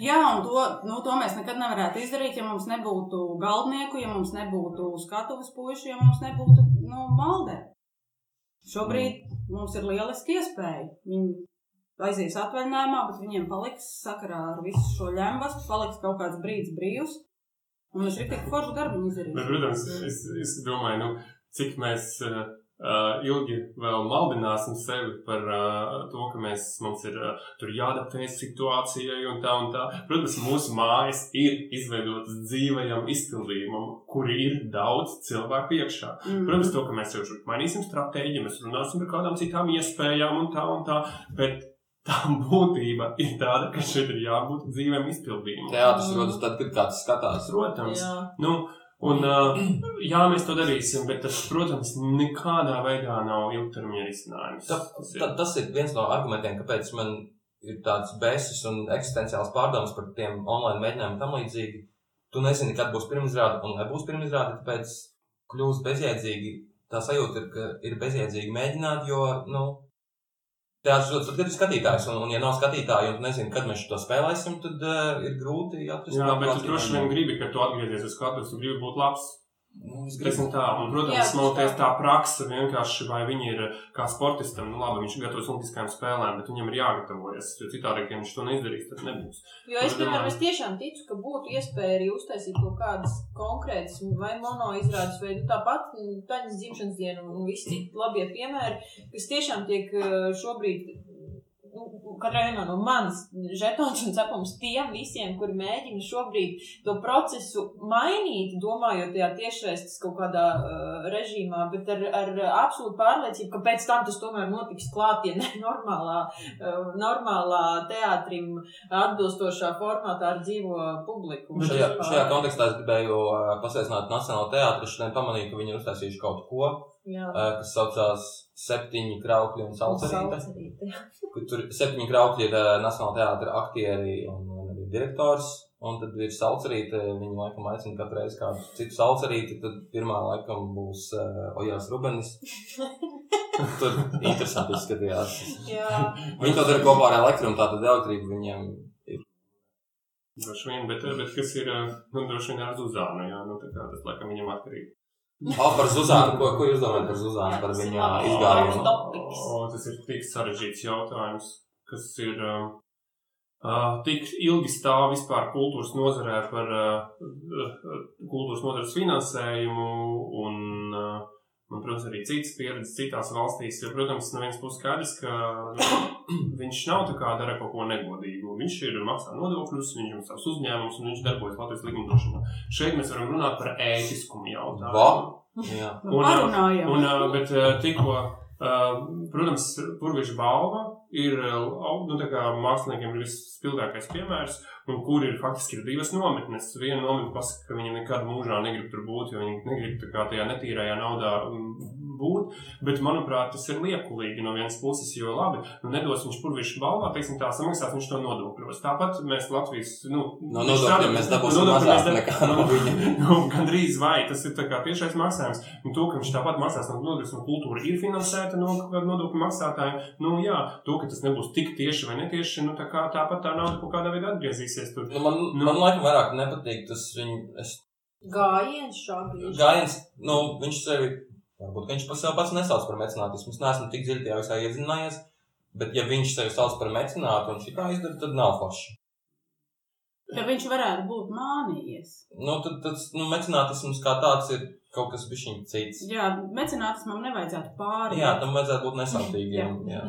S4: Jā, un to, nu, to mēs nekad nevarētu izdarīt, ja mums nebūtu galdnieku, ja mums nebūtu skatuves puiši, ja mums nebūtu nu, maldē. Šobrīd mums ir lieliski iespēja. Viņi aizies atvaļinājumā, bet viņiem paliks sakarā ar visu šo ļembastu, paliks kaut kāds brīdis brīvs. Un mēs arī tik foršu darbu
S3: Bet,
S4: izdarīsim.
S3: protams, es, es domāju, nu, cik mēs, eh, uh, ilgi vēl maldināsim sevi par uh, to, ka mēs, mums ir uh, tur jāadaptējas situācijai un tā un tā. Protams, mūsu mājas ir izveidotas dzīvajam izpildījumam, kuri ir daudz cilvēku iekšā.
S4: Mm.
S3: Protams, to, ka mēs jau mainīsim stratēģiju, mēs runāsim par kādām citām iespējām un tā un tā, bet tā būtība ir tāda, ka šeit ir jābūt dzīvēm izpildījumam.
S1: Teātris rodas tad, kad kāds skatās.
S3: Protams,
S2: Jā.
S3: nu, un uh, jā, mēs to darīsim, bet tas, protams, nekādā veidā nav ilgtermiņa risinājums.
S1: Ta,
S3: Tas ir-
S1: ta, tas ir viens no argumentiem, kāpēc man ir tāds bēsis un eksistenciāls pārdoms par tiem online mēģinājumiem tam līdzīgi. Tu nezini, kad būs pirmizrāde un nebūs pirmizrāde, tāpēc kļūst bezjēdzīgi. Tā sajūta ir, ka ir bezjēdzīgi mēģināt, jo, nu, teātris rodas tad, kad ir skatītājs, un, un ja nav skatītāji, un tu nezini, kad mēs to spēlēsim, tad uh, ir grūti atrast.
S3: Jā, bet tu droši vien gribi, ka tu atgriezies uz skatuves, tu gribi būt labs.
S1: Nu,
S3: tā, un, protams, man liekas,
S2: tā.
S3: praksa vienkārši, vai viņi ir kā sportistam, nu labi, viņš gatavojas olimpiskajām spēlēm, bet viņam ir jāgatavojas, jo citādi, ja viņš to neizdarīs, tad nebūs.
S2: Jo es,
S3: Es
S2: piemēram, es tiešām ticu, ka būtu iespēja arī uztaisīt kaut kādas konkrētas vai mono izrādes, vai nu, tāpat mm, taņas dzimšanas dienu un visi citi labie piemēri, kas tiešām tiek eh, šobrīd. Katrā vienā no manas žetons un cepums tiem visiem, kuri mēģina šobrīd to procesu mainīt, domājot tajā tiešsaistes kaut kādā uh, režīmā, bet ar, ar absolūtu pārliecību, ka pēc tam tas tomēr notiks klātienē normālā, uh, normālā teātrim atbilstošā formātā ar dzīvo publiku.
S1: Nu, Šajā, šajā kontekstā es gribēju uh, pasveicināt Nacionālo teātri. Šodien pamanīju, ka viņi ir uztaisījuši kaut ko,
S2: Jā.
S1: uh, kas saucās Septiņi kraukļi un salcerīte. Tur septiņi kraukļi ir uh, Nacionāla teātra aktieri un, un arī direktors. Un tad ir salcerīte, viņi laikam aicina katru reizi kādu citu salcerīti. Tad pirmā laikam būs uh, Ojās Rubenis. Tur interesanti izskatījās.
S2: Jā.
S1: Viņi to dara kopā ar elektrumu, tātad elektrība viņiem
S3: Droši vien, bet, bet kas ir, nu, droši vien ar Zuzānu, jā, nu, tā kā tas, laikam, viņam atkarīgi.
S1: O, par Zuzānu, ko, ko jūs domājat par Zuzānu, par viņa izgājienu?
S2: Topiks.
S3: O, tas ir tik sarežģīts jautājums, kas ir uh, uh, tik ilgi stāv vispār kultūras nozarē par uh, uh, kultūras nozares finansējumu un, uh, un, protams, arī citas pieredzes citās valstīs. Jo, protams, no vienas puses skaidrs, ka nu, viņš nav tā kā dara kaut ko negodīgu. Viņš ir maksā nodokļus, viņš ir savs uzņēmums un viņš darbojas Latvijas likumdošanā. Šeit mēs varam runāt par ētiskumu jautājumu.
S1: Jā.
S4: Nu,
S3: Un. Un, ā, bet ā, tikko, ā, protams, Purvīša balva ir nu, tā kā māksliniekiem ir visspilgtākais piemērs, un kur ir faktiski ir divas nometnes. Viena nometne pasaka, ka viņi nekad mūžā negrib tur būt, jo viņi negrib tā kā tajā netīrajā naudā mm, būt. Bet, manuprāt, tas ir liekulīgi no vienas puses, jo labi, nu nedos viņš Purvīša balvā, teiksim tā, samaksās viņš to nodokļos. Tāpat mēs Latvijas, nu,
S1: No nodokļiem mēs dabūsim mazāk nekā no viņa.
S3: Nu, gandrīz vai tas ir tā kā tiešais maksājums. Un to, ka viņš tāpat maksās no nodokļiem, un kultūra ir finansēta no nodokļu maksātāja, nu jā, to, ka tas nebūs tik tieši vai netieši, nu tā kā tāpat tā nauda kaut kādā veidā atgriezīsies tur.
S1: Nu, man,
S3: Nu.
S1: man laikam vairāk nepatīk tas viņa es,
S2: Gājiens šādi.
S1: gājiens. Nu, viņš sevi, varbūt viņš par sevi pats nesauc par mecenātismu. Es neesmu tik dziļi tajā visā iedzinājies. Bet, ja viņš sevi sauc par mecenātu un šī tā izdara, tad nav forši.
S4: Ka viņš varētu būt mānījies.
S1: Nu, tad tas nu, mecenātisms kā tāds ir kaut kas bišķiņ cits.
S4: Jā, mecenātismam nevajadzētu pāri.
S1: Jā, tam vajadzētu būt nesautīgiem. Jā.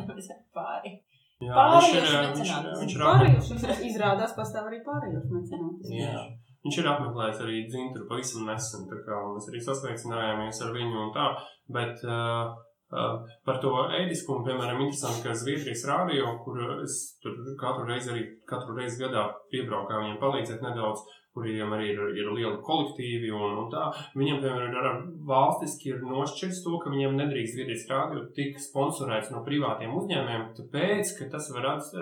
S2: Pāri.
S3: Jā,
S2: Pārējos
S3: viņš ir, viņš ir, viņš ir
S4: Pārējos izrā- izrādās pastāv arī pārējos mecenātus.
S1: Jā.
S3: Viņš ir apmeklējis arī dzintru pavisam nesen, tā kā mēs arī sasveicinājāmies ar viņu un tā, bet uh, uh, par to ēdiskumu, piemēram, interesanti, ka Zviedrijas rādio, kur es tur katru reizi arī, katru reizi gadā piebraukā viņiem palīdzēt nedaudz, kuriem arī ir, ir lieli kolektīvi un, un tā, viņiem, piemēram, valstiski ir nošķirts to, ka viņiem nedrīkst Zviedrijas rādio tik sponsorēts no privātiem uzņēmējiem, tāpēc, ka tas var rad,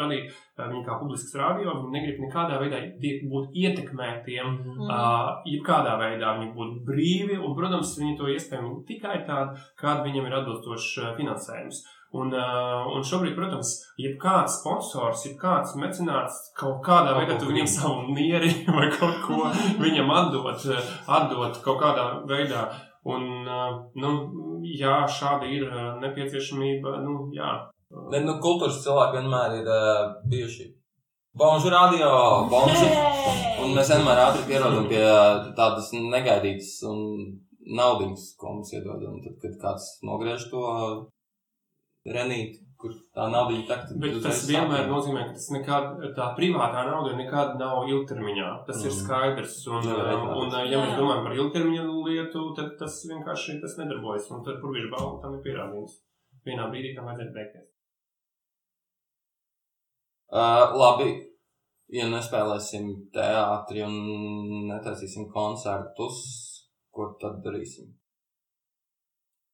S3: radīt uh, viņu kā publisks rādio, viņi negrib nekādā veidā būt ietekmētiem
S2: Mm.
S3: Uh, jebkādā veidā viņi būtu brīvi, un, protams, viņi to iespējami tikai tādu, kāda viņam ir atbilstošs uh, finansējums. Un, uh, un šobrīd, protams, jebkāds sponsors, jebkāds mecenāts kaut kādā
S1: Kaut
S3: veidā viņam savu mieri vai kaut ko viņam atdot, uh, atdot kaut kādā veidā. Un, uh, nu, jā, šāda ir nepieciešamība, nu, jā.
S1: Ne, nu, kultūras cilvēki vienmēr ir uh, bijuši. Bonžu radio, bonžu. Un mēs vienmēr ātri pierodam pie tādas negaidītas un naudas, ko mums iedod. Un tad, kad kāds nogriež to renīti, kur tā nauda ir takta.
S3: Bet tas vienmēr nozīmē, ka tas nekad, tā privātā nauda nekad nav ilgtermiņā. Tas mm. ir skaidrs. Un,
S1: Jā, jā, jā.
S3: un, ja mēs domājam par ilgtermiņa lietu, tad tas vienkārši tas nedarbojas. Un tad purvīša balva tam ir pierādījums. Vienā brīdī tam vajadzētu beigties.
S1: Uh, labi, ja nespēlēsim teātri un netaisīsim koncertus, ko tad darīsim?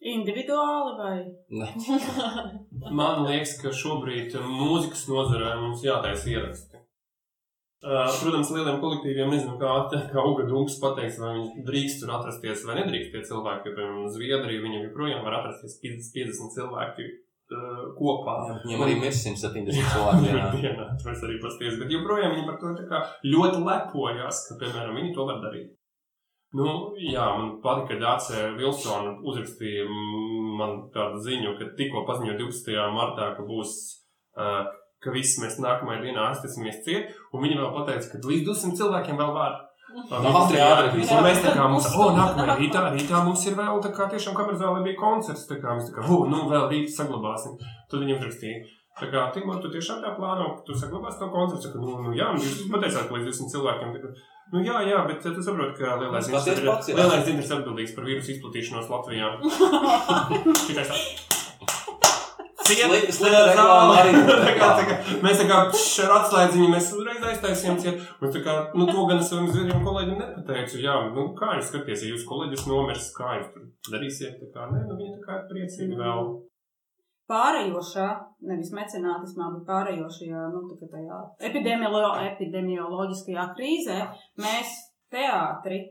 S4: Individuāli vai?
S1: Ne.
S3: Man liekas, ka šobrīd mūzikas nozarē mums jātaisa ieraksti. Uh, Protams, lieliem kolektīviem nezinu, kā, kā Uga Dunkas pateiks, vai viņi drīkst tur atrasties vai nedrīkst tie cilvēki. Jo, piemēram, Zviedrija viņam joprojām var atrasties 50, 50 cilvēki uh, kopā.
S1: Jā, Viņam arī ir 170 cilvēki dienā.
S3: dienā. To es arī pasties, bet joprojām viņi par to tā kā ļoti lepojas, ka, piemēram, viņi to var darīt. Nu, jā, man patīk, ka Dārsa Vilsona uzrakstīja man tādu ziņu, ka tikko paziņoja 12. martā, ka būs, uh, ka visi mēs nākamajā dienā aiztaisimies ciet, un viņa vēl pateica, ka līdz 200 cilvēkiem vēl var.
S1: ātri, ātri.
S3: Un mēs tā kā mums, o, nākamajā rītā, rītā mums ir vēl tā kā tiešām kamerazālē bija koncerts, tā kā mēs tā kā, hu, nu vēl rīt saglabāsim. Tad viņi uzrakstīja. Tā kā, Timur, tu tiešām tā plāno, ka tu saglabāsi to koncertu? Saka, nu, nu jā, jūs pateicāt, ka līdz 200 cilvēkiem. Tā kā, nu jā, jā, bet tu saproti, ka lielais dzintars
S1: ir
S3: ir, atbildīgs par vīrusu izplatīšanos Latvijā. Tikai tā. Ciet,
S1: Sli- slikta reklāma arī.
S3: Tā kā, tā kā, mēs tā kā ar atslēdziņu mēs uzreiz aiztaisījām ciet. Un tā kā, nu to gan es saviem zviedriem kolēģiem nepateicu. Jā, nu kā jūs skaties, ja jūs kolēģis nomirs, kā jūs tur darīsiet? Tā kā, nē, nu viņi tā kā ir priecīgi vēl.
S4: Pārējošā, nevis mecenātismā, bet pārējošajā, nu, epidemiolo, epidemioloģiskajā krīzē mēs teātri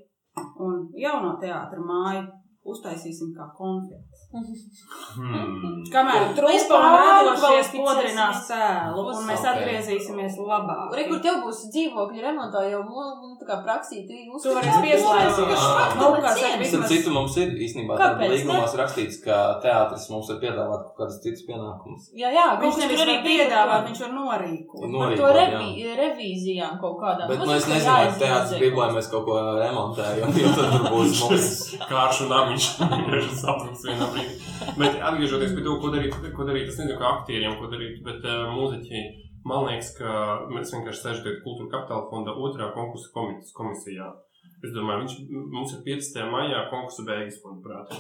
S4: un jauno teātra māju uztaisīsim kā konfekts.
S3: Hmm.
S4: Kamēr
S2: Mēs
S4: trūkst un radošies
S2: pārkvalificēsim.
S4: podrinās cēlu, un mēs atgriezīsimies labāk.
S2: Re, kur tev būs dzīvokļi remontā jau nu, tā kā praksīti uz
S4: Tu varēsi pieslēgties. Nu, kā vismaz-
S1: citu, mums ir īstenībā
S2: ne?
S1: līgumās rakstīts, ka teātris mums var piedāvāt kaut kādas citas pienākumus.
S2: Jā, jā,
S4: Viņš
S2: kaut
S4: nevis
S2: kur
S4: var piedāvāt, viņš var norīkot.
S2: Par
S1: Norīkot,
S2: to revi, revīzijām kaut kādām.
S1: Bet nu, es
S2: tas
S1: nezinu, vai teātris
S2: kaut
S1: biblē mēs kaut ko remontējam, jo tad tur būs mums.
S3: Kāršu namiņš ir sapnis vienā brīdī. Bet atgriežoties pie to, ko darīt, ko darīt, es nezinu, kā aktieriem, ko darīt, bet uh, mūziķi, man liekas, ka mēs vienkārši sēžam tagad kultūra kapitāla fonda otrā konkursa komis- komisijā. Es domāju, viņš mums ir 15. maijā konkursa beigas, manuprāt.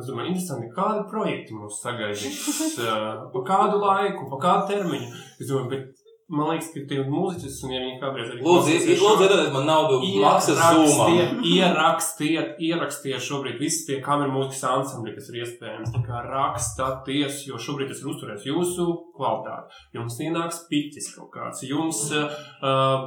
S3: Es domāju, interesanti, kādi projekti mūs sagaidīs, uh, pa kādu laiku, pa kādu termiņu. Es domāju, bet man liekas, ka tie mūziķis, un ja viņi kādreiz arī
S1: Lūdzu, lūdzu, iedodiet man naudu maksas summa.
S3: Ierakstiet, ierakstiet, šobrīd visi tie kameru mūzikas ansambļi, kas ir iespējams. Tā kā rakstaties, jo šobrīd tas ir uzturēs jūsu kvalitāti. Jums ienāks piķis kaut kāds, jums uh,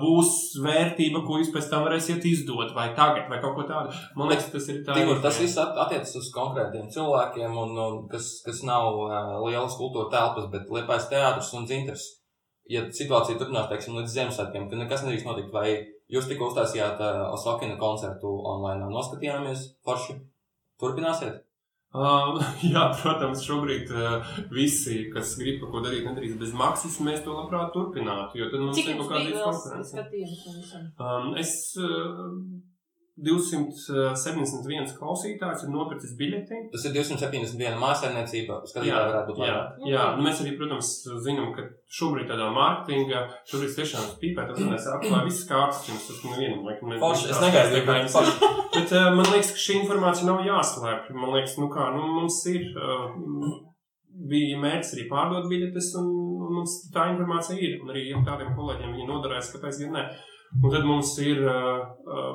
S3: būs vērtība, ko jūs pēc tam varēsiet izdot, vai tagad, vai kaut ko tādu. Man liekas, tas ir tā.
S1: Tīmur, tas viss at- attiecas uz konkrētiem cilvēkiem, un, un kas, kas nav uh, lielas kultūra telpas, bet liepais teātris un dzintars. Ja situācija turpinās, teiksim, līdz Ziemassvētkiem, tad nekas nedrīkst notikt, vai jūs tikko uztaisījāt uh, Osakina koncertu online, noskatījāmies, forši. Turpināsiet?
S3: Um, jā, protams, šobrīd uh, visi, kas grib kaut ko darīt, nedarīs bez maksas, mēs to labprāt turpinātu. Jo tad mums ir kaut kāda
S2: visam?
S3: Um, es uh, 271 klausītājs ir nopircis biļeti.
S1: Tas ir 271 mājasēmniecība, skatītāji varētu būt
S3: jā,
S1: vairāk.
S3: jā. Nu, mēs arī, protams, zinām, ka šobrīd tādā mārketingā, šobrīd tiešām spīpē, tas mēs atklājam visas kārtas, jums tas nevienam, laikam, ne-
S1: Forši, es negaidu, bet
S3: jums ir. Bet uh, man liekas, ka šī informācija nav jāslēpj. Man liekas, nu kā, nu mums ir, uh, bija mērķis arī pārdot biļetes, un mums tā informācija ir. Un arī tādiem kolēģiem viņi noderēs, kāpēc gan ne. Un tad mums ir, uh, uh,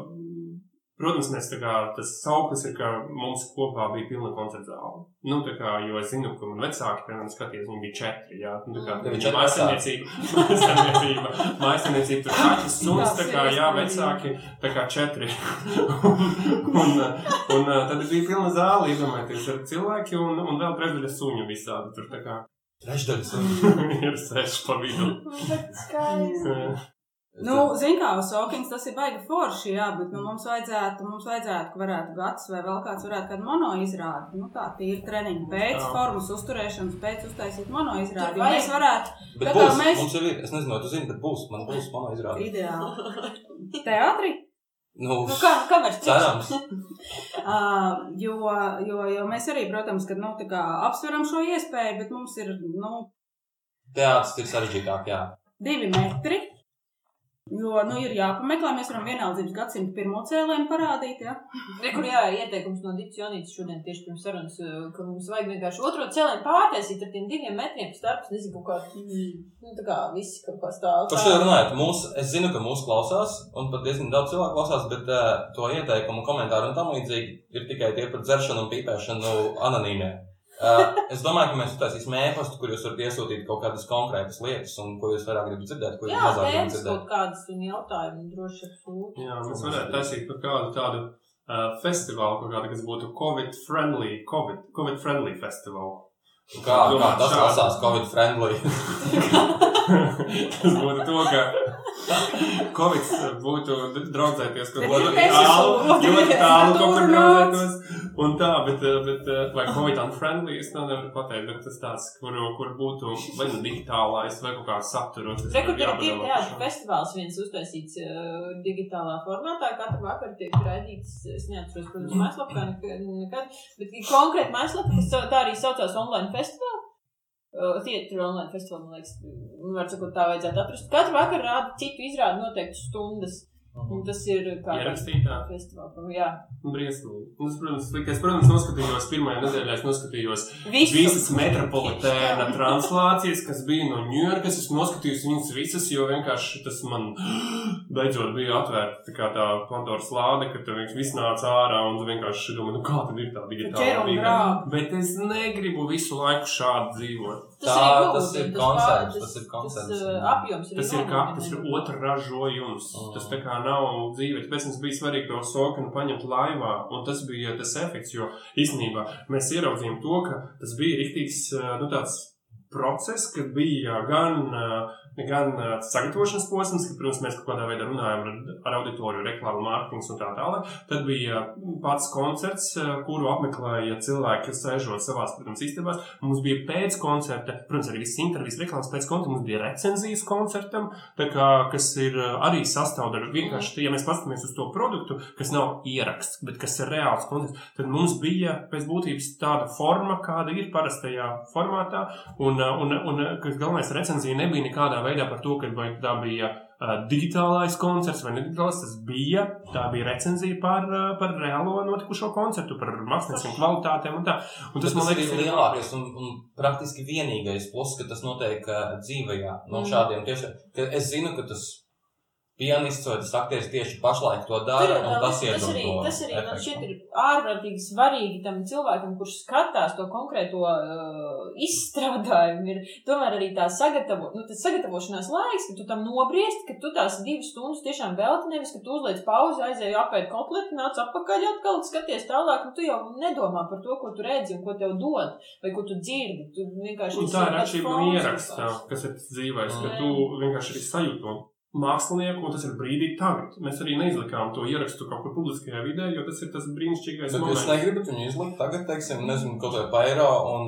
S3: protams, mēs tā kā tas sauklis ir, ka mums kopā bija pilna koncerta zāle. Nu, tā kā, jo es zinu, ka man vecāki, piemēram, skaties, viņi bija četri, jā. Nu, tā kā,
S1: Tev ir
S3: viņa
S1: četri
S3: mājasaniecība, mājasaniecība, mājasaniecība, tur kaķis, suns, tā kā, jā, vecāki, tā kā četri. un, un, tad bija pilna zāle, iedomājieties, ar cilvēki un, un vēl trešdaļa suņu visādi tur, tā kā,
S1: Trešdaļas.
S3: ir seši pa vidu.
S2: Bet skaisti.
S4: Nu, zin kā, Sokins tas ir baigi forši, jā, bet nu, mums vajadzētu, mums vajadzētu, ka varētu gads vai vēl kāds varētu kādu mono izrādi. Nu, tā tīri treniņu pēc,
S3: Jā.
S4: formas uzturēšanas pēc uztaisīt mono izrādi. Jo Mēs varētu
S1: Bet
S4: kā
S1: būs,
S4: mēs-
S1: mums jau ir, es nezinu, vai tu zini, bet būs, man būs, man izrāda.
S4: ideāli. Teātri?
S1: Nu,
S2: Nu, kā, kamēr
S1: cerams.
S4: Uh, jo, jo, jo mēs arī, protams, kad, nu, tā kā apsveram šo iespēju, bet mums ir nu,
S1: Teātris ir sarežģītāk, jā.
S4: divi metri. Jo, nu, ir jāpameklē, mēs varam vienaldzības gadsimta pirmo cēlēnu parādīt, ja?
S2: Re, kur jā, ieteikums no Dītas Jonītas šodien tieši pirms sarunas, eh, ka mums vajag vienkārši otro cēlienu pārtaisīt ar tiem diviem metriem starps, nezinu, kaut kā, nu, tā kā visi kaut kā stāv.
S1: Par šo runājot, mūs, es zinu, ka mūs klausās, un pat diezgan daudz cilvēku klausās, bet uh, to ieteikumu, komentāru un tam līdzīgi ir tikai tie par dzeršanu un pīpēšanu anonīmē. Uh, es domāju, ka mēs uztaisīsim ēpastu, kur jūs varat iesūtīt kaut kādas konkrētas lietas, un ko jūs vairāk gribat dzirdēt, ko jūs
S2: Jā,
S1: mazāk gribat dzirdēt.
S2: kaut kādas un jautājumi droši absolūti.
S3: Jā, mēs varētu taisīt par kādu tādu uh, festivālu, kaut kādu, kas būtu Covid-friendly, COVID, COVID-friendly festivālu.
S1: Kā, kā tas
S3: Šādi.
S1: lasās Covid friendly?
S3: Tas būtu to, ka Covid būtu draudzēties kur
S2: ir
S3: tālu, ļoti tālu kaut kur
S4: Tur
S3: draudzētos. Un tā, bet, eh, bet eh, vai Covid unfriendly, es to nevaru pateikt, bet tas tāds, kur, kur būtu vai nu digitālais, vai kaut kā satura. tas
S2: Re, kur
S3: ir
S2: teātris
S3: šo.
S2: festivāls viens uztaisīts uh, digitālā formātā, katru vakaru tiek raidīts, es neatceros, protams, mājaslapā nekad, bet konkrēti mājaslapa, kas tā arī saucās online festivāli. Uh, Theatre online festivāli, man liekas, nu, var sakot, tā vajadzētu atrast. Katru vakaru rāda citu izrādu noteikti stundas. Un tas ir kā
S3: Ierakstītā.
S2: festivāls. Jā,
S3: Briesmīgi. Nu, es, protams, es, protams, noskatījos pirmajā nedēļā, es noskatījos
S2: Visu.
S3: visas metropolitēna translācijas, kas bija no Ņujorkas. Es noskatījos viņas visas, jo vienkārši tas man beidzot bija atvērta tā, kā tā Pandoras lāde, ka tur viss nāca ārā un vienkārši domā, nu kā tad ir tā digitāla. Bet es negribu visu laiku šādi dzīvot.
S1: Tā, tas
S2: gluži,
S1: ir
S2: tas
S1: koncepts,
S2: pār-
S1: tas ir koncepts.
S2: Tas uh, apjoms ir
S3: Tas ir kā, tas ir otra ražojums.
S1: Mm.
S3: Tas tā kā nav dzīve. Tāpēc mums bija svarīgi to sokanu paņemt laivā, un tas bija tas efekts, jo īstenībā mēs ieraudzījām to, ka tas bija rīktīgs, nu tāds process, kad bija gan, eh, gan eh, sagatavošanas posms, kad, protams, mēs kaut kādā veidā runājam ar, ar auditoriju, reklāmu, mārketings un tā tālāk. Tad bija pats koncerts, eh, kuru apmeklēja cilvēki, kas sēžot savās, protams, istabās. Mums bija pēc koncerta, protams, arī visas intervijas reklāmas pēc koncerta, mums bija recenzijas koncertam, kā, kas ir arī sastāvdaļa. Vienkārši, ja mēs paskatāmies uz to produktu, kas nav ieraksts, bet kas ir reāls koncerts, tad mums bija pēc būtības tāda forma, kāda ir parastajā formātā. Un, uh, un, un uh, kas galvenais recenzija nebija nekādā veidā par to, ka vai tā bija digitālais koncerts vai nedigitālais. Tas bija, tā bija recenzija par, par reālo notikušo koncertu, par mākslinieckām kvalitātēm un tā. Un
S1: Tas,
S3: tas, liekas,
S1: ir lielākais un, un praktiski vienīgais plus, ka tas notiek dzīvajā no
S2: Mm.
S1: šādiem tieši. ka Es zinu, ka tas pianists vai tas aktieris tieši pašlaik to dara,
S2: Tur,
S1: un tas
S2: tas,
S1: iedod
S2: arī,
S1: to
S2: tas arī man
S1: efektu.
S2: šķiet ir ārkārtīgi svarīgi tam cilvēkam, kurš skatās to konkrēto uh, izstrādājumu. Ir tomēr arī tā sagatavo, nu, tas sagatavošanās laiks, ka tu tam nobriest, ka tu tās divas stundas tiešām velti, nevis ka tu uzliec pauzi, aizēji apēd kotleti, nāc atpakaļ atkal, skaties tālāk, un tu jau nedomā par to, ko tu redzi un ko tev dod, vai ko tu dzirdi. Tu vienkārši
S3: Un tā ir atšķirība no
S2: vienkārši.
S3: kas ir tas dzīvais, ka
S2: Mm.
S3: tu vienkārši sajūti to mākslinieku, un tas ir brīdī tagad. Mēs arī neizlikām to ierakstu kaut kur publiskajā vidē, jo tas ir tas brīnišķīgais
S1: Bet jūs
S3: moments.
S1: negribat viņu izlikt tagad, teiksim, nezinu, kaut vai pa eiro un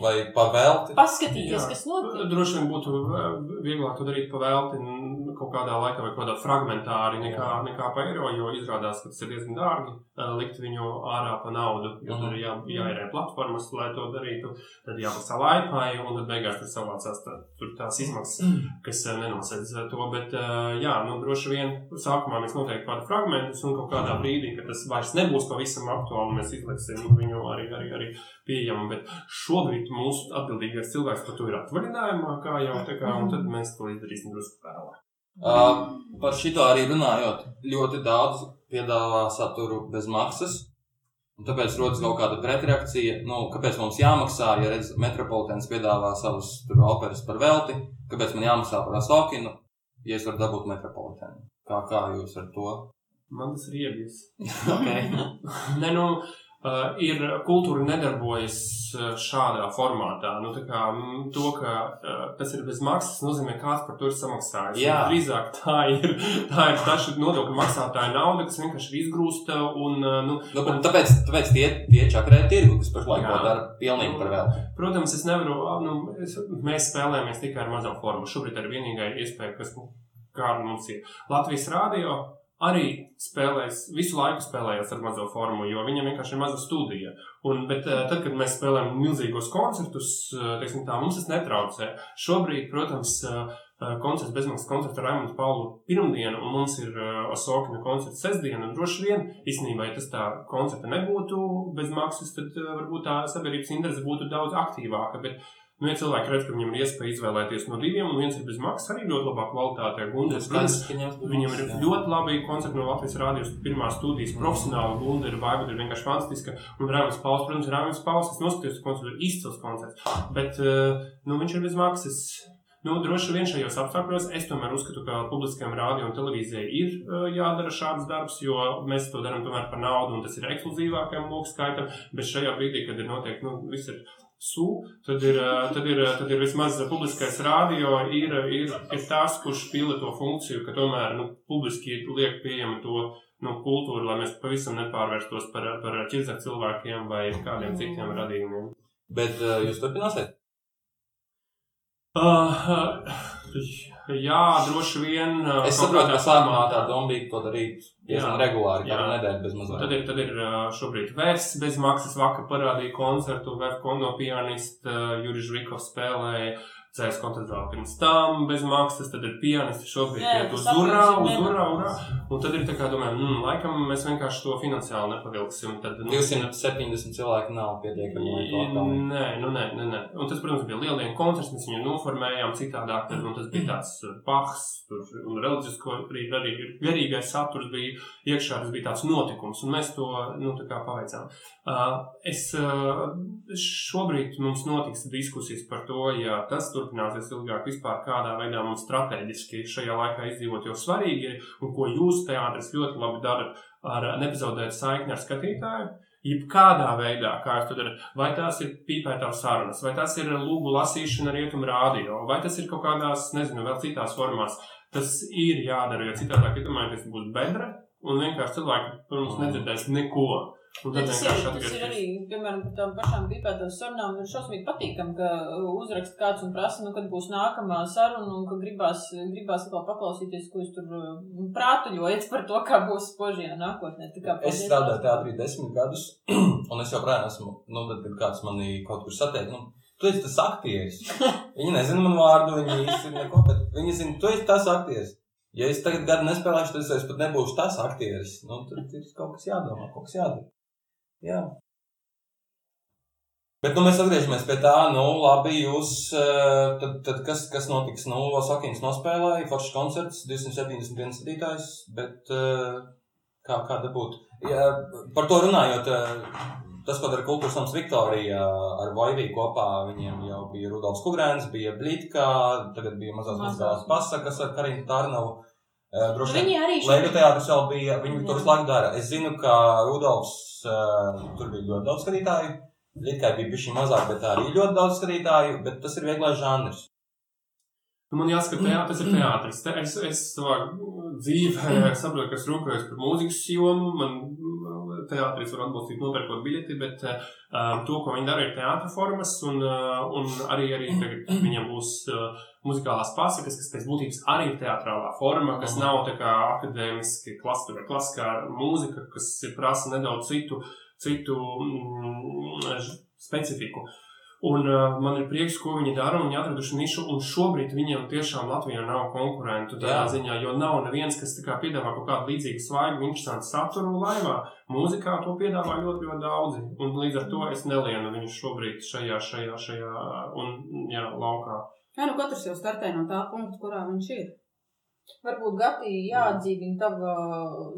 S1: vai pa velti.
S2: Paskatīties,
S3: Jā.
S2: kas notiek.
S3: Droši vien būtu eh, vieglāk to darīt pa velti n- kaut kādā laikā vai kādā fragmentāri nekā, nekā pa eiro, jo izrādās, ka tas ir diezgan dārgi eh, likt viņu ārā pa naudu, jo
S1: Mhm.
S3: tur ir jā, jāierē platformas, lai to darītu, tad jāmaksā laipai, un tad beigās tur savācās tā, tur tās izmaksas, kas eh, nenosedz to, bet eh, jā, nu droši vien sākumā mēs noteikti kādu fragmentus, un kaut kādā brīdī, kad tas vairs nebūs pavisam aktuāli, mēs izliksim viņu arī, arī, arī pieejamu, bet šobrīd mūsu atbildīgais cilvēks par to ir atvaļinājumā, kā jau tā kā, un tad mēs to izdarīsim drusku vēlāk.
S1: Uh, par šito arī runājot, ļoti daudz piedāvā saturu bez maksas. Un tāpēc rodas kaut kāda pretreakcija. Nu, kāpēc mums jāmaksā, ja redz, metropolitāns piedāvā savus operas par velti? Kāpēc man jāmaksā par asokinu, ja es varu dabūt metropolitānu? Kā, kā jūs ar to?
S3: Man tas ir iebies.
S1: Okay.
S3: Ne, nu, uh, ir kultūra nedarbojas uh, šādā formātā. Nu, tā kā, mm, to, ka uh, tas ir bez maksas, nozīmē, ka kāds par to ir samaksājis.
S1: Jā.
S3: Un Drīzāk tā ir, tā ir šī nodokļu maksātāja nauda, kas vienkārši ir izgrūsta. Un, uh, nu,
S1: Nu, bet tāpēc, tāpēc tie, tie čakarē tirgu, kas pašlaik to dara pilnīgi par velti.
S3: Protams, es nevaru. Nu, es, mēs spēlējamies tikai ar mazo formu. Šobrīd ir vienīgā iespēja, kas nu, kāda mums ir. Latvijas rādio arī spēlēs, visu laiku spēlējās ar mazo formu, jo viņam vienkārši ir maza studija. Un, bet eh, tad, kad mēs spēlējam milzīgos koncertus, eh, teiksim tā, mums tas netraucē. Šobrīd, protams, eh, koncerts bezmaksas koncerts ar Raimundu Paulu pirmdienu, un mums ir Osokina koncerts sestdiena, droši vien, īstenībā, ja tas tā koncerta nebūtu bez maksas, tad varbūt tā sabiedrības interese būtu daudz aktīvāka. Bet, Nu, ja cilvēki redz, ka viņam ir iespēja izvēlēties no diviem, un viens ir bez maksas, arī ļoti labā kvalitātē. Gundes, protams, viņam ir ļoti labi koncerti no Latvijas rādījus, pirmā studijas, profesionāla Gunda ir vaiba, ir vienkārši fantastiska. Un Rāvis Pauls, protams, Rāvis Pauls, es noskatījos koncertu, ir izcils koncerts. Bet, nu, viņš ir bez maksas. Nu, droši vien šajos apstākļos es tomēr uzskatu, ka publiskajam rādījumam un televīzijai ir uh, jādara šāds darbs, jo mēs to darām tomēr par naudu, un tas ir ekskluzīvākajam lūk skaitam. Bet šajā brīdī, kad ir noteikti, nu, viss ir su, tad ir, tad ir, tad ir vismaz publiskais rādio, ir, ir, ir tas, kurš pilda to funkciju, ka tomēr nu, publiski liek pieejami to nu, kultūru, lai mēs pavisam nepārvērstos par, par ķilzak cilvēkiem vai kādiem citiem radījumiem.
S1: Bet uh, jūs turpināsiet?
S3: Uh, uh, Jā, droši vien.
S1: Es saprotu, ka sākumā tā doma bija to darīt diezgan regulāri, kādu nedēļu bez mazliet.
S3: Tad ir, tad ir šobrīd vērsts bez maksas vakar parādīja koncertu, Vērt Kondo pianista Juris Žvikovs spēlēja. CS koncertā pirms tam bez maksas, tad ir pianisti šobrīd iet uz urā, uz urā, urā. Un tad ir tā kā domājam, mm, laikam mēs vienkārši to finansiāli nepavilksim. Tad,
S1: nu, 270 cilvēki nav pietiekami.
S3: Nē, nu nē, nē, nē. Un tas, protams, bija lieldienu koncerts, mēs viņu noformējām citādāk, tad, un tas bija tāds pahs, tur, un reliģisko, arī, arī garīgais saturs bija iekšā, tas bija tāds notikums, un mēs to, nu, tā kā paveicām. Uh, es, uh, šobrīd mums notiks diskusijas par to, ja tas turpināsies ilgāk, vispār kādā veidā mums strateģiski šajā laikā izdzīvot, jo svarīgi ir, un ko jūs teātris ļoti labi darat, ar nepazaudēt saikni ar skatītāju. Jebkādā veidā, kā jūs to darat, vai tās ir pīpētās sarunas, vai tas ir lūgu lasīšana rietumu rādio, vai tas ir kaut kādās, nezinu, vēl citās formās. Tas ir jādara, jo citādi, iedomājieties, būs bedra, un vienkārši cilvēki, protams, nedzirdēs neko.
S2: Un tad tas, ir, tas ir arī, piemēram, par tām pašām pīpētām sarunām. Ir šausmīgi patīkami, ka uzrakst kāds un prasa, nu, kad būs nākamā saruna, un ka gribās, gribās atkal paklausīties, ko jūs tur nu, prātuļojat par to, kā būs spožajā nākotnē.
S1: Es strādāju teātrī desmit gadus, un es joprojām esmu, nu, tad, kad kāds mani kaut kur satiek, nu, tu esi tas aktieris. Viņi nezina manu vārdu, viņi īsti neko, bet viņi zina, tu esi tas aktieris. Ja es tagad gadu nespēlēšu, tad es pat nebūšu tas aktieris. Nu, tad ir kaut kas jādomā, kaut kas jādara. Jā. Bet nu, mēs atgriežamies pie tā, nu, labi, jūs, eh, tad, tad kas, kas notiks? Nu, Sakins nospēlēja, foršs koncerts, 271 skatītājs, bet eh, kā, kā dabūt? Ja, par to runājot, eh, tas, ko dara kultūras nams Viktorija ar Vaiviju kopā, viņiem jau bija Rudolfs Kugrēns, bija Blitka, tagad bija mazās mazās pasakas ar Karinu Tārnavu. Droši
S2: vien, viņi arī.
S1: Leidu teātris vēl bija, viņi to visu laiku dara. Es zinu, ka Rudolfs uh, tur bija ļoti daudz skatītāju. Likai bija bišķi mazāk, bet arī ļoti daudz skatītāju, bet tas ir vieglais žanrs.
S3: Nu, man jāsaka, ka tas ir teātris. Te es, es savā dzīvē saprotu, ka es rūpējos par mūzikas jomu. Man teātris var atbalstīt nopērkot biļeti, bet um, to, ko viņi dara, ir teātra formas. Un, uh, un arī, arī tagad viņam būs uh, muzikālās pasakas, kas pēc būtības arī ir teātrālā forma, kas nav tā kā akadēmiski klasiskā, klasiskā mūzika, kas ir prasa nedaudz citu, citu mm, specifiku. Un uh, man ir prieks, ko viņi dara, un viņi atraduši nišu, un šobrīd viņiem tiešām Latvijā nav konkurentu tādā Jā. ziņā, jo nav neviens, kas piedāvā kaut kādu līdzīgu svaigu, interesantu saturu laivā. Mūzikā to piedāvā ļoti, ļoti daudzi, un līdz ar to es nelienu viņus šobrīd šajā, šajā, šajā un, jā, laukā.
S4: Jā, nu katrs jau startē no tā punkta, kurā viņš ir.
S2: Varbūt Gati jāatdzīvina tava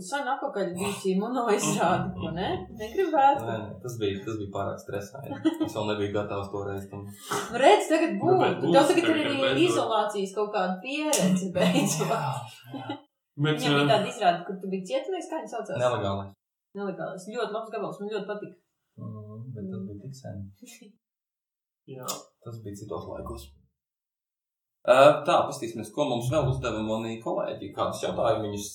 S2: sen atpakaļ bijusī monoizrādi, ko ne? Negribētu.
S1: Nē, tas bija, tas bija pārāk stresāji. Es vēl nebiju gatavs toreiz tam.
S2: Nu, redz, tagad nu, būtu. Tev tagad ir arī izolācijas kaut kāda pieredze beidzot. Bet, Viņam bija tāda izrāde, kur tu biji cietumnieks, kā viņi saucās?
S1: Nelegālais.
S2: Nelegālais. Ļoti labs gabals, man ļoti patika.
S1: Mm, bet tas bija tik sen.
S3: Jā.
S1: Tas bija citos laikos. Tā, paskatīsimies, ko mums vēl uzdeva mani kolēģi, kādus jautājumus.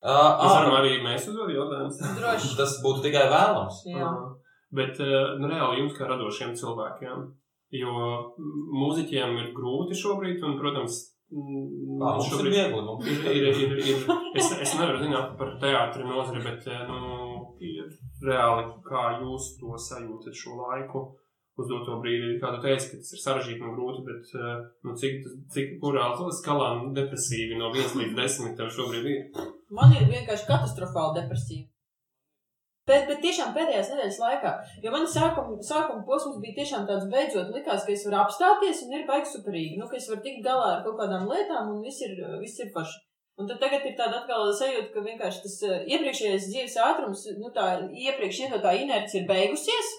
S3: Uh, mēs varam arī mēs uzdot jautājumus.
S1: Tas būtu tikai vēlams.
S2: Jā. Uh,
S3: bet, nu, reāli jums kā radošiem cilvēkiem, jo mūziķiem ir grūti šobrīd, un, protams, mm,
S1: Ā, Mums ir
S3: šobrīd-
S1: viegli. mums
S3: Ir, ir, ir, ir, es, es nevaru zināt par teātri nozari, bet nu, ir reāli, kā jūs to sajūtat šo laiku, uz doto brīdi. Kā tu teici, ka tas ir sarežģīti un grūti, bet eh, nu, cik, cik kurā skalā nu, depresīvi no 1 līdz 10 tev šobrīd ir?
S2: Man ir vienkārši katastrofāli depresīva. Bet, bet tiešām pēdējās nedēļas laikā, jo man sākuma, sākuma posms bija tiešām tāds, beidzot, likās, ka es varu apstāties un ir baigi superīgi. Nu, ka es varu tikt galā ar kaut kādām lietām un viss ir, viss ir paši. Un tad tagad ir tāda atkal sajūta, ka vienkārši tas eh, iepriekšējais dzīves ātrums, nu tā iepriekš iedotā inerce ir beigusies.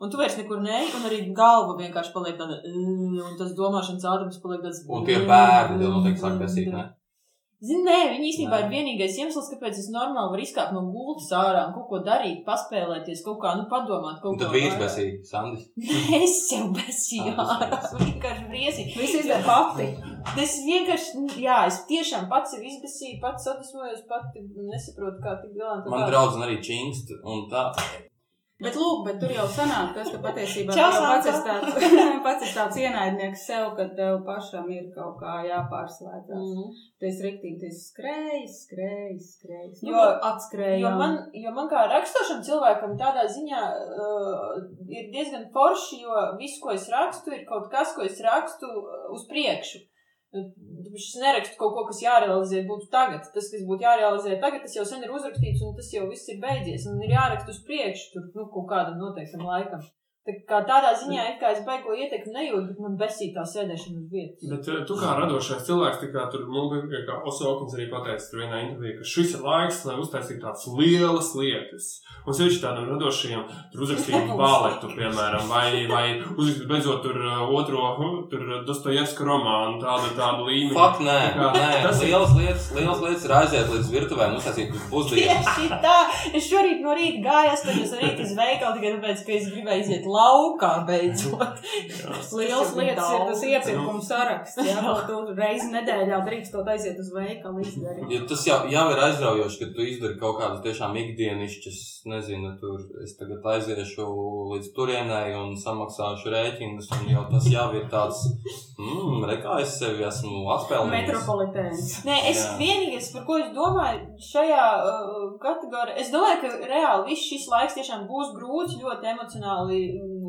S2: Un tu vairs nekur neej, un arī galva vienkārši paliek tāda, un tas domāšanas ātrums paliek tāds.
S1: Un tie bērni tev noteikti sāk besīt, ne?
S2: Zini, nē, viņi īstenībā
S1: Nē.
S2: ir vienīgais iemesls, kāpēc es normāli varu izkāpt no gultas ārā un kaut ko darīt, paspēlēties, kaut kā, nu, padomāt, kaut ko.
S1: tad vīrs besīt, Sandis.
S2: Es jau besīju
S1: Ah, tas
S2: ārā, vienkārši briesīgi.
S4: Viss izdara pati.
S2: Es vienkārši, jā, es tiešām pats sev izbesīju, pats sadusmojos, pati nesaprotu, kā tik galā.
S1: Man draudzene arī čingst, un tā.
S4: Bet, lūk, bet tur jau sanāk, tas, ka patiesībā jau pats esi tāds, pats esi tāds ienaidnieks sev, ka tev pašam ir kaut kā jāpārslēdzas.
S2: Mm.
S4: Tu esi riktīgi, tu esi skrējis, skrējis, skrējis. Nu,
S2: Jo-
S4: atskrējis.
S2: Jo man, jo man kā rakstošam cilvēkam tādā ziņā uh, ir diezgan forši, jo viss, ko es rakstu, ir kaut kas, ko es rakstu uh, uz priekšu. Nu, Es nerakstu kaut ko, kas jārealizē būtu tagad. Tas, kas būtu jārealizē tagad, tas jau sen ir uzrakstīts, un tas jau viss ir beidzies. Un ir jāraksta uz priekšu, tur nu, kaut kādam noteiktam laikam. Tā kā tādā ziņā, it kā es baigo ietekmi nejūtu, bet man besīja tā sēdēšana uz vietas.
S3: Bet eh, tu kā radošais cilvēks, tā kā tur, nu, kā Osokins arī pateica tur vienā intervijā, ka šis ir laiks, lai uztaisītu tādas lielas lietas. Un sevišķi tādam radošajam, tur uzrakstītu baletu, piemēram, vai, vai uzrakstīt beidzot tur eh, otro, tur Dostojevska romānu, tādu, tādu līmeni.
S1: Fakt, nē,
S3: Tā kā
S1: nē.
S3: tas ir-
S1: Lielas lietas, lielas lietas ir aiziet līdz virtuvē un uztaisīt pusdienas.
S2: Tieši tā. Es šorīt no rīta gāju, astoņos no rīta uz veikalu tikai tāpēc, ka es gribēju iziet laukā beidzot. Ir
S4: lietas ir tas iepirkuma saraksts. Jā, ko tu reizi nedēļā drīkstot aiziet uz veikalu izdarīt.
S1: Jo tas jau, jau ir aizraujoši, ka tu izdari kaut kādas tiešām ikdienišķas, nezinu, tur es tagad aiziešu līdz turienei un samaksāšu rēķinus, un jau tas jau ir tāds, mmm, re, kā es sevi esmu atspēlējis.
S4: Metropolitēns.
S2: Nē, es
S1: Jā.
S2: vienīgais, par ko es domāju šajā uh, kategorijā, es domāju, ka reāli viss šis laiks tiešām būs grūts, ļoti emocionāli,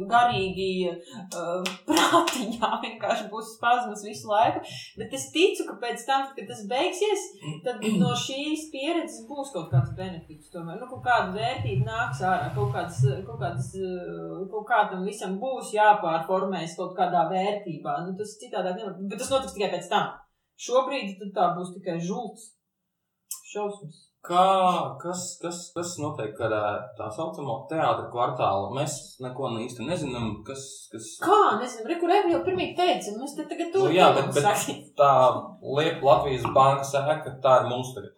S2: garīgi, uh, prātiņā vienkārši būs spazmas visu laiku. Bet es ticu, ka pēc tam, kad tas beigsies, tad no šīs pieredzes būs kaut kāds benefits. Tomēr, nu, kaut kāda vērtība nāks ārā, kaut kāds, kaut kāds, uh, kaut kādam visam būs jāpārformējas kaut kādā vērtībā. Nu, tas citādāk nevar, bet tas notiks tikai pēc tam. Šobrīd tā būs tikai žults. Šausmas.
S1: Kā, kas, kas, kas notiek ar ā, tā saucamo teātra kvartālu? Mēs neko ne īsti nezinām, kas, kas
S2: Kā? Nezinu, rekur jau pirmie teica, mēs te tagad to
S1: Nu, jā, bet, bet tā lieta Latvijas banka sēka, tā ir mums tagad.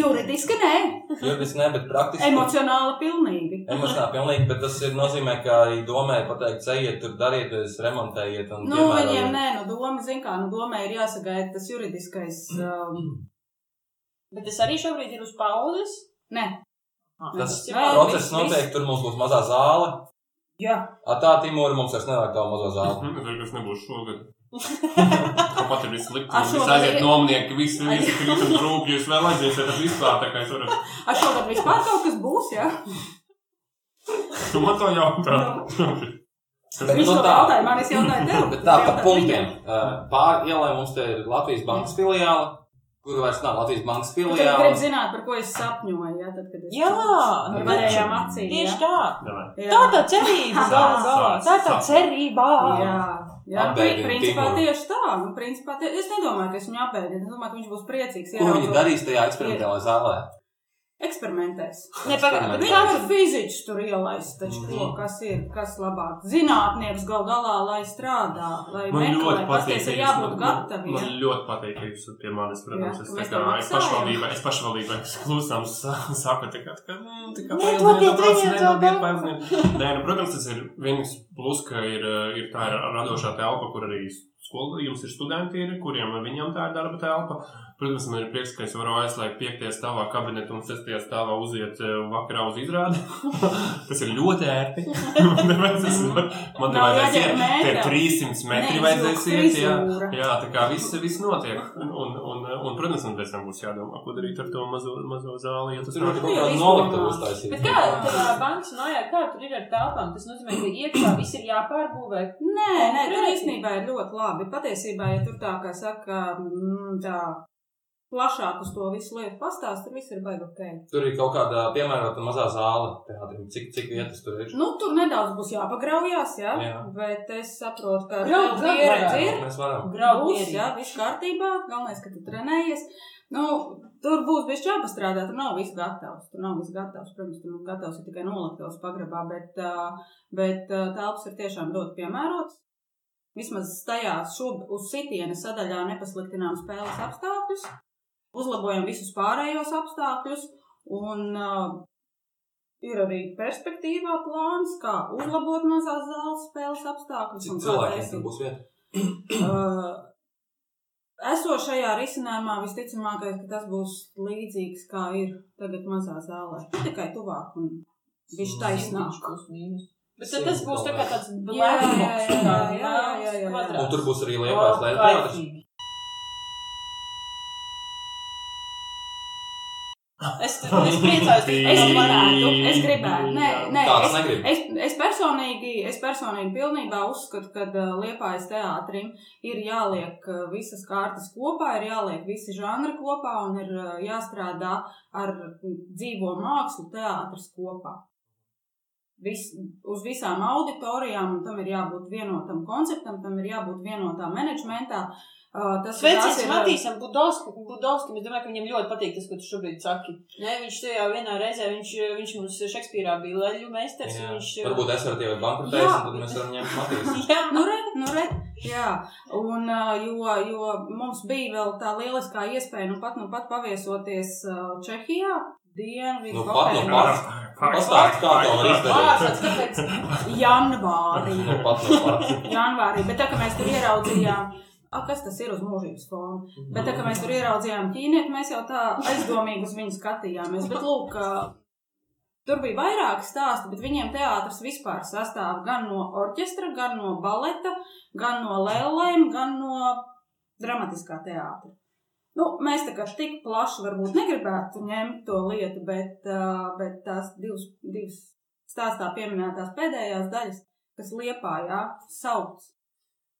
S4: Juridiski nē,
S1: Juridiski ne, bet praktiski.
S4: emocionāli pilnīgi.
S1: Emocionāli pilnīgi, bet tas ir nozīmē, ka arī domē pateikt, ejiet tur, darieties, remontējiet un
S4: Nu,
S1: piemērojiet.
S4: viņiem nē, nu, doma, zin kā, nu, domai ir jāsagaida tas juridiskais. Um,
S2: Bet tas arī šobrīd ir uz pauzes.
S4: nē,
S1: Tas
S2: ir
S4: Nē,
S1: process notiek, tur mums būs mazā zāle.
S4: jā.
S1: A, tā, Timūri, mums vairs nevajag tādu mazo zāli.
S3: Mhm, tas nebūs šogad. Tāpat ir slikti. Visi
S4: šogad
S3: aiziet nomnieki, visi visi krīt un rūp. Jūs vēl aiziesiet ar vispār, tā kā es varu.
S4: Ar šogad vispār kaut kas būs, jā.
S3: Tu man to jautā.
S1: Bet,
S4: Viņš
S1: nu, tā.
S4: jautāja, man es jautāju tev.
S1: Bet tā, pa
S4: Jautāju
S1: punktiem. Pāri ielai mums te ir Latvijas bankas filiāla, kuru vairs nav Latvijas bankas filiāla.
S4: gribi zināt, par ko es sapņoju, jā, tad, kad es.
S2: Jā,
S4: Ar
S2: nu,
S4: varējām acīm.
S2: Tieši tā.
S4: Jā.
S2: Tā tā cerība. Tā tā cerība.
S4: Jā, jā
S1: Apbēdina
S4: principā
S1: Timuru.
S4: tieši tā. Nu, principā tie, es nedomāju, ka es viņu apēdinu. Es domāju, ka viņš būs priecīgs.
S1: Ko viņi darīs tajā eksperimentālajā zālē?
S4: Eksperimentēs.
S2: Ne, pagaidi, bet
S4: Viņi
S2: kāds
S4: var fiziķus tur ielaist, taču
S1: Mhm.
S4: ko, kas ir, kas labāk. Zinātnieks gal galā, lai strādā, lai
S3: Man
S4: meklē,
S3: ļoti patīk, ka
S4: ir jābūt
S3: man-
S4: gataviem.
S3: Man ļoti patīk, ka jūs pie manis, protams, es tā kā, es pašvaldībai, es pašvaldībai, klusām sa- saku, tā kā, tā kā, mm, tā kā,
S2: to.
S3: Nē, nu, protams, tas ir vienīgs plus, ka ir, ir tā ir radošā telpa, kur arī skola, jums ir studenti, ir, kuriem viņam tā ir darba telpa. Protams, man ir prieks, ka es varu aizslēgt 5. stāvā kabinetu un 6. stāvā uziet eh, vakarā uz izrādi. Tas ir ļoti ērti. Tāpēc es man te
S4: Nav
S3: vajadzēs iet, tie
S4: metra.
S3: 300 metri vajadzēs iet. Jā, jā, tā kā viss, viss notiek. Un, un, un, un, protams, man pēc tam būs jādomā, ko darīt ar to mazo, mazo zāli. Ja tas
S1: Tur
S3: notiek.
S1: kaut
S4: izdomā.
S1: noliktavu uztaisīt.
S2: Bet kā tādā bankas mājā, kā tur ir ar telpām? Tas nozīmē, ka iekšā viss ir jāpārbūvē.
S4: Nē, nē, tur īstenībā ir ļoti labi. Patiesībā, ja tur tā kā saka, mm, tā plašāk uz to visu lietu pastāst, tur viss ir baigi ok.
S1: Tur ir kaut kāda piemērota mazā zāle teātrim. Cik, cik vietas tur ir?
S4: Nu, tur nedaudz būs jāpagraujās, jā,
S1: Jā.
S4: bet es saprotu, ka tev pieredze ir.
S1: Mēs varam.
S2: Graudu
S4: Būs,
S2: mierīgi.
S4: jā, viss kārtībā. Galvenais, ka tu trenējies. Nu, tur būs bijis jāpastrādā. Tur nav viss gatavs. Tur nav viss gatavs. Protams, tur nav gatavs ir tikai noliktavs pagrabā, bet, bet telpas ir tiešām ļoti piemērotas. Vismaz tajā šob, uz sitiena sadaļā nepasliktinām spēles apstākļus, uzlabojam visus pārējos apstākļus un uh, ir arī perspektīvā plāns, kā uzlabot mazās zāles spēles apstākļus. un
S1: Cik cilvēkiem tur būs vieta?
S4: Uh, esošajā risinājumā visticamākais, ka tas būs līdzīgs kā ir tagad mazā zālē. Tikai tuvāk un viņš taisnāk.
S2: Plus mīnus. Bet tad tas būs tā kā tāds
S4: jā,
S2: kā kvadrāts.
S1: Un tur būs arī teātris.
S2: kaitīgi. Es, es priecājos,
S4: Es gribētu, es gribētu. Nē, nē,
S1: Tāds
S4: es, es, es, personīgi, es personīgi pilnībā uzskatu, ka Liepājas teātrim ir jāliek visas kārtas kopā, ir jāliek visi žanri kopā un ir jāstrādā ar dzīvo mākslu teātris kopā. Vis, uz visām auditorijām, un tam ir jābūt vienotam konceptam, tam ir jābūt vienotā menedžmentā. Uh, tas,
S2: Sveiciens
S4: tas ir, uh,
S2: Matīsam Budovskim. Budovskim. Es domāju, ka viņam ļoti patīk tas, ko tu šobrīd saki. Nē, viņš tajā vienā reizē, viņš, viņš mums Šekspīrā bija leļu meistars.
S1: Jā.
S2: Viņš,
S1: Varbūt es varu tevi bankrotēt, un tad mēs varam ņemt Matīs.
S2: Jā,
S4: Nu, re, nu, re, jā, un, uh, jo, jo mums bija vēl tā lieliskā iespēja nu pat, nu pat paviesoties uh, Čehijā, Dienvidu
S1: Nu, pat nu pat. Pastāst, kā to var izdarīt.
S4: Janvārī.
S1: Nu, pat nu pat.
S4: janvārī, bet tā kā mēs tur ieraudzījām, a, kas tas ir uz mūžības fona, bet tā kā mēs tur ieraudzījām ķīnieti, mēs jau tā aizdomīgi uz viņu skatījāmies, bet lūk, tur bija vairāki stāsti, bet viņiem teātris vispār sastāv gan no orķestra, gan no baleta, gan no lēlēm, gan no dramatiskā teātra. Nu, mēs tā kā tik plaši varbūt negribētu ņemt to lietu, bet, bet tās divas, divas stāstā pieminētās pēdējās daļas, kas liepā, jā, sauc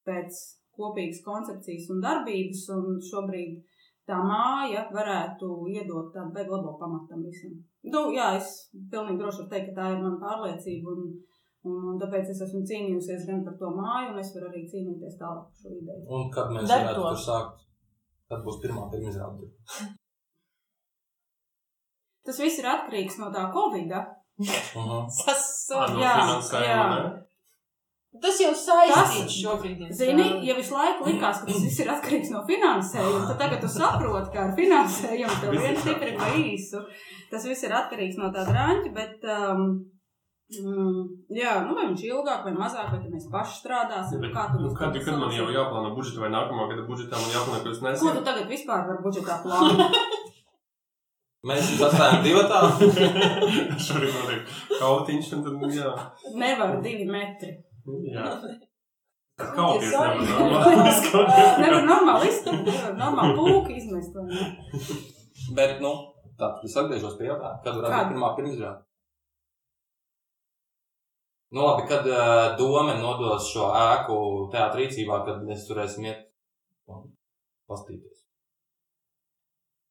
S4: pēc kopīgas koncepcijas un darbības, un šobrīd tā māja varētu iedot tādu beigu labo pamatu tam visam. Nu, jā, es pilnīgi droši varu teikt, ka tā ir mana pārliecība, un, un, un tāpēc es esmu cīnījusies gan par to māju, un es varu arī cīnīties tālāk par šo ideju.
S1: Un kad mēs varētu
S2: to.
S1: tur sākt? Kad būs pirmā pirmizrāde?
S4: Tas viss ir atkarīgs no tā Covid-a.
S1: Mhm.
S3: Finansējuma,
S4: jā.
S3: ne?
S2: Tas jau saistīts
S4: Tas-
S2: šobrīd.
S4: Zini, ja visu laiku likās, ka tas viss ir atkarīgs no finansējuma, tad tagad tu saproti, ka ar finansējumu tev
S3: ir
S4: viens stipri pa īsu. Tas viss ir atkarīgs no tā drāņa, bet, um, mm, jā, nu vai viņš ilgāk vai mazāk, vai mēs paši strādāsim,
S3: Bet,
S4: kā tu
S3: nu, kad, kad man jau jāplāno budžeta vai nākamā gada budžetā man jāplāno, ka es
S4: Ko
S3: nesu.
S4: tu tagad vispār vari budžetā plānot?
S1: Mēs jums atstājam divatā.
S3: Šorīt notiek kautiņš, un tad, nu, jā.
S4: Nevar divi metri.
S3: jā. Kauties
S2: Sorry.
S3: nevar normāli.
S4: Nevar normāli izturēt, nevar normāli pūki izmest. ne?
S1: Bet, nu, tā tad es atgriežos pie jautājuma. Kad varētu būt pirmā pirmizrāde? Nu, labi, kad uh, doma nodos šo ēku teātrī rīcībā, kad mēs turēsim iet un pastīties.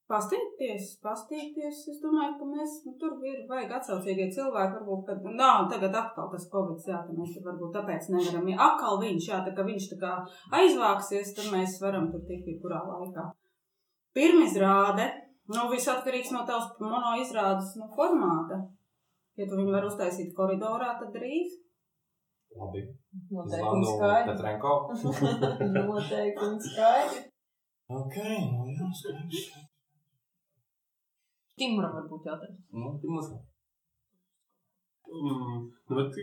S4: Pastīties, pastīties. Es domāju, ka mēs nu, tur ir vajag atsaucīgie cilvēki. Varbūt, kad nav tagad atkal tas covid, jā, tad mēs tur varbūt tāpēc nevaram. Ja atkal viņš, jā, tā kā viņš tā kā aizvāksies, tad mēs varam tur tikt jebkurā laikā. Pirmizrāde, nu, viss atkarīgs no tavas mono izrādes nu, formāta. Ja tu viņu vari uztaisīt koridorā, tad drīz.
S1: Labi.
S2: Noteikumi
S1: Zvanu
S2: skaidri.
S1: Petrenko.
S2: Noteikumi skaidri.
S1: Ok, nu jā, skaidrs.
S2: Timuram varbūt jautājums.
S1: Nu, pirmizrāde.
S3: Mm, nu, bet,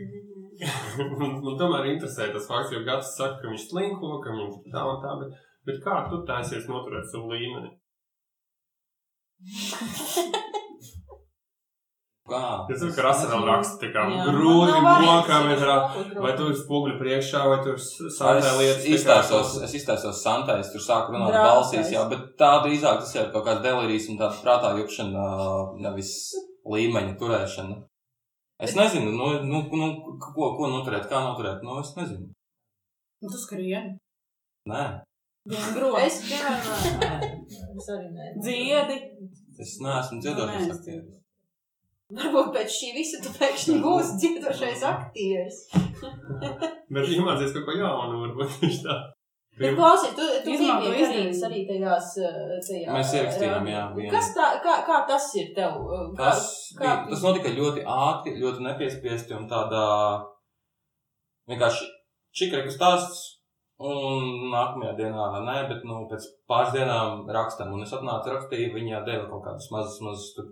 S3: man, man tomēr interesē tas fakts, jo Gats saka, ka viņš slinko, ka ir tā un tā, bet, bet kā tu taisies noturēt savu līmeni? Es zinu, ka Rasēlam raksta tā kā grūti,
S2: Man nav
S3: blokā,
S2: arī
S3: vai,
S2: grūti.
S3: tu ir spoguļi priekšā, vai tu ir sāpē lietas.
S1: Es iztaisos, es iztaisos Santai, es tur sāku runāt
S2: Drāztais.
S1: balsīs, jā, bet tā drīzāk tas ir kaut kāds delirijas un tāds prātā jukšana, nevis līmeņa turēšana. Es nezinu, nu, nu, nu ko, ko noturēt, kā noturēt, nu, es nezinu.
S4: Un tu skrieni.
S1: Nē,
S4: grozu.
S2: Es, piemēram, es arī nē.
S4: Dziedi.
S1: es neesmu
S4: es
S1: aktieris.
S2: Varbūt pēc šī visa tu pēkšņi būsi dziedošais aktieris.
S3: Bet iemācies kaut ko jaunu, varbūt viņš tā.
S2: Bet klausies, tu, tu biji
S4: izdevību.
S2: arī tajās, eh, tajā.
S1: Mēs ierakstījām, jā, vienu.
S2: Kas tā, kā, kā tas ir tev? Kā,
S1: Tas,
S2: kā
S1: bija, tas notika ļoti ātri, ļoti nepiespiesti un tādā vienkārši čikreku stāsts. Un nākamajā dienā, nē, bet nu, pēc pāris dienām rakstam, un es atnācu rakstīju, viņa deva kaut kādus mazus, mazus, tur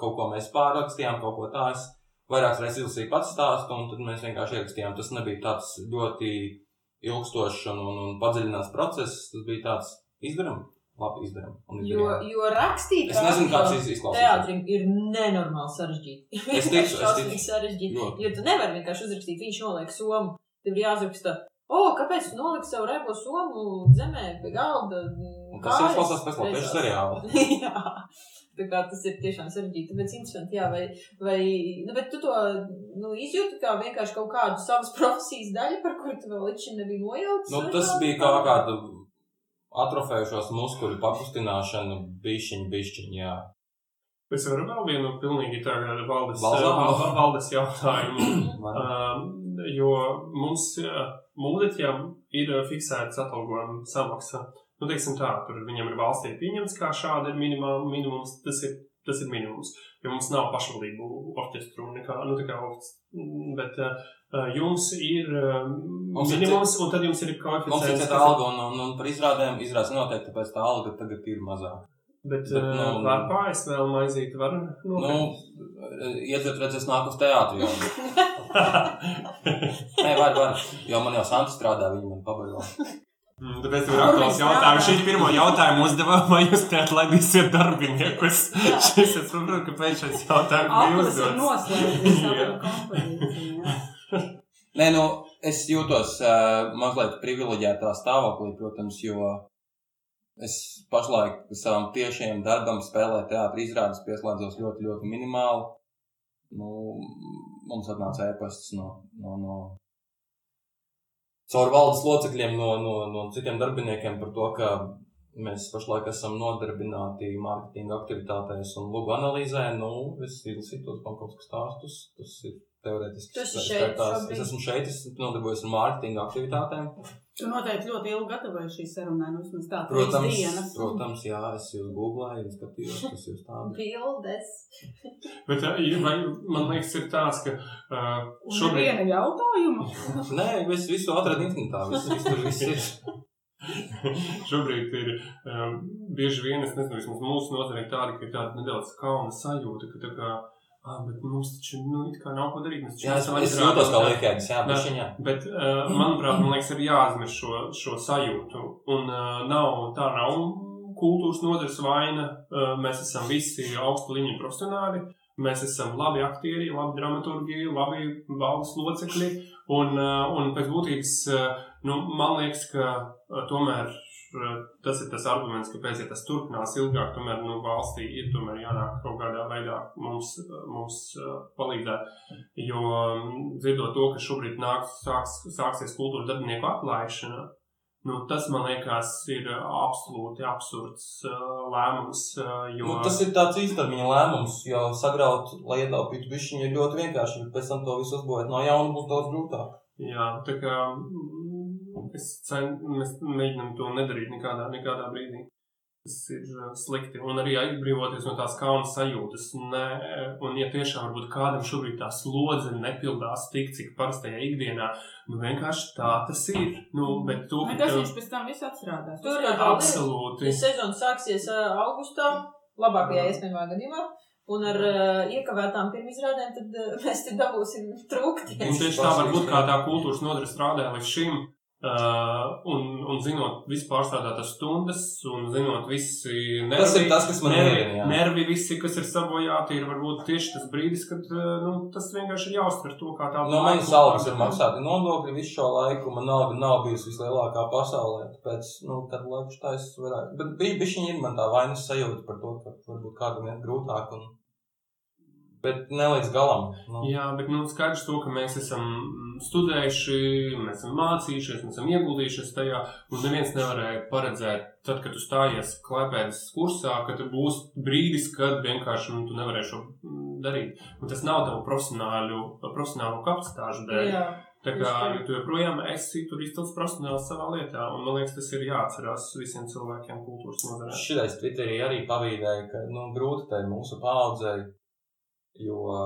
S1: kaut ko mēs pārrakstījām, kaut ko tā. Es vairākas reizes izlasīju pats stāstu, un tad mēs vienkārši ierakstījām. Tas nebija tāds ļoti ilgstošs un, un, un padziļināts process, tas bija tāds izdarām, labi izdarām.
S2: Jo, jo rakstīt
S1: Es nezinu, kāds iz- izklausās.
S2: Teātrim ir nenormāli sarežģīti.
S1: Es ticu, es ticu.
S2: sarežģīti.
S1: Ļoti.
S2: Jo tu nevari vienkārši uzrakstīt, viņš noliek somu. Tev ir jāuzraksta, o, kāpēc tu noliki savu repo somu zemē pie galda?
S1: Un tas izklausās pēc latviešu seriāla.
S2: jā. Tā kā tas ir tiešām sarežģīti, bet interesanti, jā, vai, vai, nu, bet tu to, nu, izjūti kā vienkārši kaut kādu savas profesijas daļu, par kuru tu vēl līdz šim nebija nojautis?
S1: Nu, tas
S2: kā?
S1: bija kā kāda atrofējušos muskuļu pakustināšana, bišķiņa, bišķiņa, jā.
S3: Es varu vēl vienu pilnīgi tādu valdes,
S1: Balzāmu.
S3: val- valdes jautājumu. Um, jo mums uh, mūziķiem ir uh, fiksēts atalgojuma samaksa. Nu, teiksim tā, tur viņiem ir valstī pieņemts, kā šāda ir minimā, minimums. Tas ir, tas ir minimums. Jo mums nav pašvaldību orķestru nekā, nu, tā kā, orķest- bet uh, jums ir uh,
S1: Mums ir
S3: minimums, un tad jums ir
S1: Mums ir
S3: koeficients. kas-
S1: alga, un, un, un par izrādēm izrādās noteikti, tāpēc tā alga tagad ir mazāka.
S3: Bet,
S1: Bet, nu,
S3: var pāriest vēl maizīt, var
S1: Nu,
S3: nopirkt.
S1: iedzert redzēs nāk uz teātri jau. Nē, var, var. Jo man jau Santa strādā, viņi man pabaro.
S3: Mm, Tāpēc ir aktuāls jautājums. Šī ir pirmā jautājuma uzdevuma, vai jūs neatlaidīsiet darbiniekus. Šis es saprotu, kāpēc šis jautājums bija uzdots.
S1: Nē, nu, es jūtos uh, mazliet privileģētā stāvoklī, protams, jo es pašlaik savam tiešajam darbam spēlēju teātris izrādes, pieslēdzos ļoti, ļoti minimāli. Nu, mums atnāca ēpasts no, no, no caur valdes locekļiem, no, no, no citiem darbiniekiem par to, ka mēs pašlaik esam nodarbināti mārketinga aktivitātēs un logo analīzē. Nu, es izlasīju tos bankovskas stāstus, tas ir teorētiski.
S2: Tu esi
S1: skaitās.
S2: šeit šobrīd?
S1: Es esmu šeit, es nodarbojos ar mārketinga aktivitātēm.
S4: Tu noteikti ļoti ilgi gatavoji šīs sarunai, nu vismaz tā, trīs
S1: Protams,
S4: dienas.
S1: protams, jā, es jūs googlēju, skatījos, kas jūs tādi.
S2: Bildes.
S3: Bet vai, man liekas, ir tāds, ka uh,
S4: Un
S3: šobrīd.
S4: viena jautājuma.
S1: Nē, es visu atradu internetā, viss, viss tur viss ir.
S3: Šobrīd ir um, bieži vien, es nezinu, vismaz mūsu nozarē ir tāda, ka ir tāda nedaudz kauna sajūta, ka tā kā, ah, bet mums taču, nu, nav ko darīt. mēs
S1: Jā, es, jūtos kā
S3: jā.
S1: liekēdis, jā,
S3: Nē.
S1: bišķiņā.
S3: Bet, uh, manuprāt, man liekas, ir jāaizmirst šo, šo sajūtu. Un uh, nav, tā nav kultūras nozares vaina. Uh, mēs esam visi augstu līmeņu profesionāļi. Mēs esam labi aktieri, labi dramaturgi, labi valdes locekļi. Un, uh, un pēc būtības, uh, nu, man liekas, ka uh, tomēr tas ir tas arguments, kāpēc ja tas turpinās ilgāk. Tomēr nu, valstī ir tomēr jānāk kaut kādā veidā mums, mums uh, palīdzēt. Jo mm, dzirdot to, ka šobrīd nāks, sāks, sāksies kultūras darbinieku atlaišana, nu, tas man liekas, ir absolūti absurds uh, lēmums. Uh, jo...
S1: Nu, tas ir tāds īstermiņa lēmums, jo sagraut, lai ietaupītu bišķiņu, ir ļoti vienkārši, pēc tam to visu uzbūvēt no jauna būs daudz grūtāk.
S3: Jā, tā kā es cen, mēs mēģinām to nedarīt nekādā, nekādā brīdī. Tas ir uh, slikti. Un arī atbrīvoties no tās kauna sajūtas. Ne, un, ja tiešām varbūt kādam šobrīd tā slodze nepildās tik, cik parastajā ikdienā, nu vienkārši tā tas ir. Nu, bet to,
S4: Nekas viņš pēc tam viss atstrādās.
S2: Tur
S4: Tas
S2: ir
S4: kā
S3: absolūti.
S2: Sezona sāksies ā, augustā, labākajā iespējamā gadījumā. Un ar uh, iekavētām pirmizrādēm tad uh, mēs te dabūsim
S3: Un
S2: trūkties.
S3: tieši tā varbūt kā tā kultūras nodara strādāja līdz šim. Uh, un, un zinot visu pārstrādātās stundas, un zinot visi nervi,
S1: Tas ir tas, kas man
S3: nervi,
S1: mierina, jā.
S3: nervi visi, kas ir sabojāti, ir varbūt tieši tas brīdis, kad uh, nu, tas vienkārši ir jāuztver to kā tādu.
S1: No manas algas ir maksāti nodokļi visu šo laiku. Man alga nav bijusi vislielākā pasaulē. Tāpēc, nu, kad laiku es varētu. Bet bija bišķiņi ir man tā vainas sajūta par to, ka varbūt kādam ir grūtāk. Un... Bet ne līdz galam. Nu.
S3: Jā, bet nu, skaidrs to, ka mēs esam studējuši, mēs esam mācījušies, mēs esam ieguldījušies tajā, un neviens nevarēja paredzēt, tad, kad tu stājies klēpēdas kursā, ka būs brīdis, kad vienkārši nu, tu nevarēsi mm, darīt. Un tas nav tavu profesionālu, profesionālu kapacitāšu dēļ.
S2: Jā.
S3: Tā kā jo tu joprojām esi tur izcils profesionāls savā lietā, un man liekas, tas ir jāatcerās visiem cilvēkiem kultūras nozarē.
S1: Šitais Twitterī arī pavīdēja, ka nu, grūti tai mūsu paudzei, jo